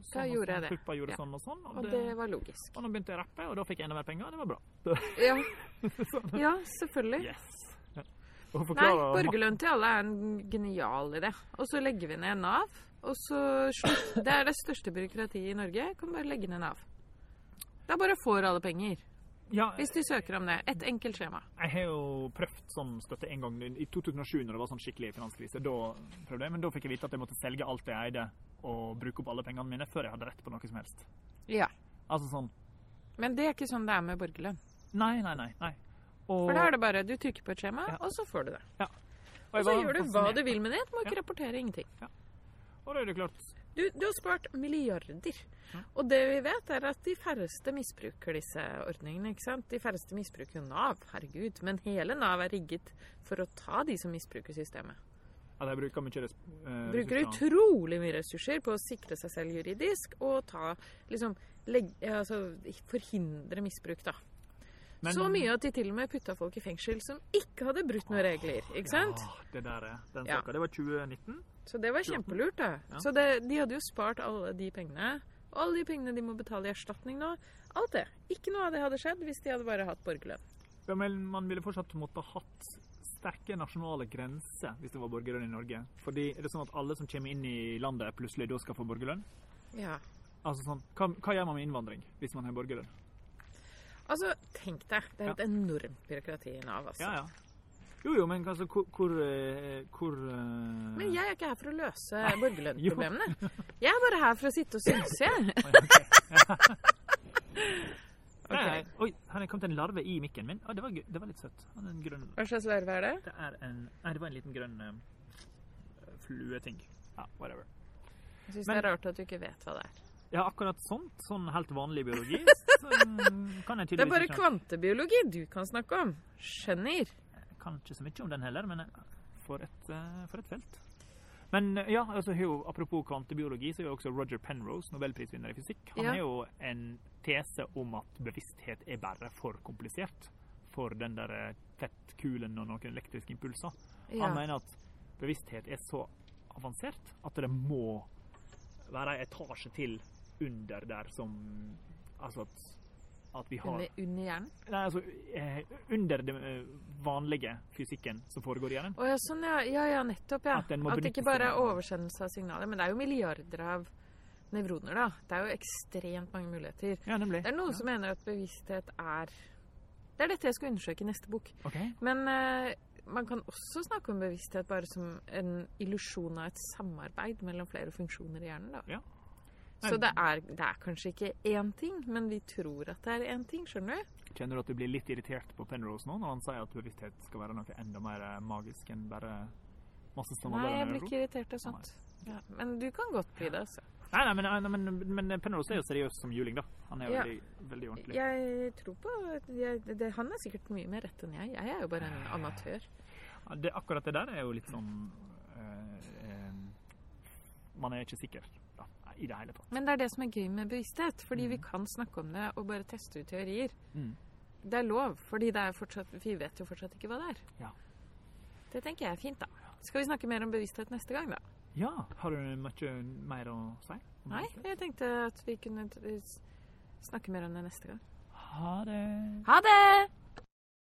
sånn og gjorde jeg sånn. det. Puppa gjorde sånn og sånn, og, Og det, det var logisk. og nå begynte jeg å rappe, og da fikk jeg enda mer penger, og det var bra. Ja, Sånn. ja selvfølgelig. Yes. Nei, borgerlønn til alle er en genial idé. Og så legger vi ned Nav, og så slutt. Det er det største byråkratiet i Norge. Kan bare legge ned Nav. Da bare får alle penger. Ja, Hvis de søker om det. Et enkelt skjema. jeg har jo prøvd sånn støtte en gang i 2007, når det var sånn skikkelig finanskrise. Da prøvde jeg, men da fikk jeg vite at jeg måtte selge alt jeg eide, og bruke opp alle pengene mine før jeg hadde rett på noe som helst. Ja. Altså sånn Men det er ikke sånn det er med borgerlønn. Nei, nei, nei. nei. Og, For da er det bare du trykker på et skjema, Ja. og så får du det. og Og så gjør du hva du vil med det. Du må ikke Ja. rapportere ingenting. Og da er det klart Du, du har spart milliarder. Og det vi vet, er at de færreste misbruker disse ordningene. ikke sant? De færreste misbruker Nav, herregud. Men hele Nav er rigget for å ta de som misbruker systemet. Ja, de bruker mye eh, Bruker utrolig mye ressurser på å sikre seg selv juridisk og ta liksom legge, altså, forhindre misbruk, da. Men- Så mye at de til og med putta folk i fengsel som ikke hadde brutt noen regler. ikke sant? Ja, det der er den Ja. Det var 2019. Så det var kjempelurt, da. Ja. Så det, de hadde jo spart alle de pengene. Og alle de pengene de må betale i erstatning nå. Alt det. Ikke noe av det hadde skjedd hvis de hadde bare hatt borgerlønn. Ja, men man ville fortsatt måtte ha hatt sterke nasjonale grenser hvis det var borgerlønn i Norge. Fordi er det sånn at alle som kommer inn i landet, plutselig da skal få borgerlønn? Ja. Altså sånn, hva, hva gjør man med innvandring hvis man har borgerlønn? Altså, tenk deg. Det er et enormt byråkrati i Nav, altså. Ja, ja. Jo, jo, men altså, hvor Hvor, hvor eh, Men jeg er ikke her for å løse borgerlønnsproblemene. Jeg er bare her for å sitte og synse, jeg. Nei. Oi, her er kommet en larve i mikken min. Å, det, var, det var litt søtt. En grønn Hva slags larve er det? Det er en Nei, det var en liten grønn uh, flueting. Ja, whatever. Jeg syns Men- det er rart at du ikke vet hva det er. Ja, akkurat sånt. Sånn helt vanlig biologi. Mm, kan jeg Det er bare kvantebiologi du kan snakke om. Skjønner. Jeg kan ikke så mye om den heller, men eh, for et, eh, for et felt. Men eh, ja, altså, apropos kvantebiologi, så er jo også Roger Penrose, nobelprisvinner i fysikk, han Ja. jo en tese om at bevissthet er bare for komplisert for den der fettkulen og noen elektriske impulser. Ja. Han mener at bevissthet er så avansert at det må være en etasje til under der som Altså at, at vi har Under, under hjernen? Nei, altså eh, under det eh, vanlige fysikken som foregår i hjernen. Å ja, sånn ja. Ja ja, nettopp, ja. At den At det ikke bare er oversendelse av signaler. Men det er jo milliarder av nevroner, da. Det er jo ekstremt mange muligheter. Ja, nemlig. Det er noen ja. som mener at bevissthet er Det er dette jeg skal undersøke i neste bok. Okay. Men eh, man kan også snakke om bevissthet bare som en illusjon av et samarbeid mellom flere funksjoner i hjernen. da. Ja. Så det er, det er kanskje ikke én ting, men vi tror at det er én ting. Skjønner du? Kjenner du at du blir litt irritert på Penrose nå, når han sier at bevissthet skal være noe enda mer eh, magisk enn bare masse Nei, jeg blir ikke irritert av sånt. Ja, men du kan godt bli det, altså. Nei, nei, men, nei, men, men Penrose er jo seriøs som juling, da. Han er jo Ja. veldig, veldig ordentlig. Jeg tror på jeg, det, Han er sikkert mye mer rett enn jeg. Jeg er jo bare en amatør. Ja, Det, akkurat det der er jo litt sånn øh, øh, Man er ikke sikker i det hele tatt. Men det er det som er gøy med bevissthet. Fordi vi Mhm. kan snakke om det og bare teste ut teorier. Mm. Det er lov, fordi det er fortsatt, vi vet jo fortsatt ikke hva det er. Ja. Det tenker jeg er fint, da. Skal vi snakke mer om bevissthet neste gang, da? Ja, har du mye mer å si? Nei, jeg tenkte at vi kunne snakke mer om det neste gang. Ha det. Ha det!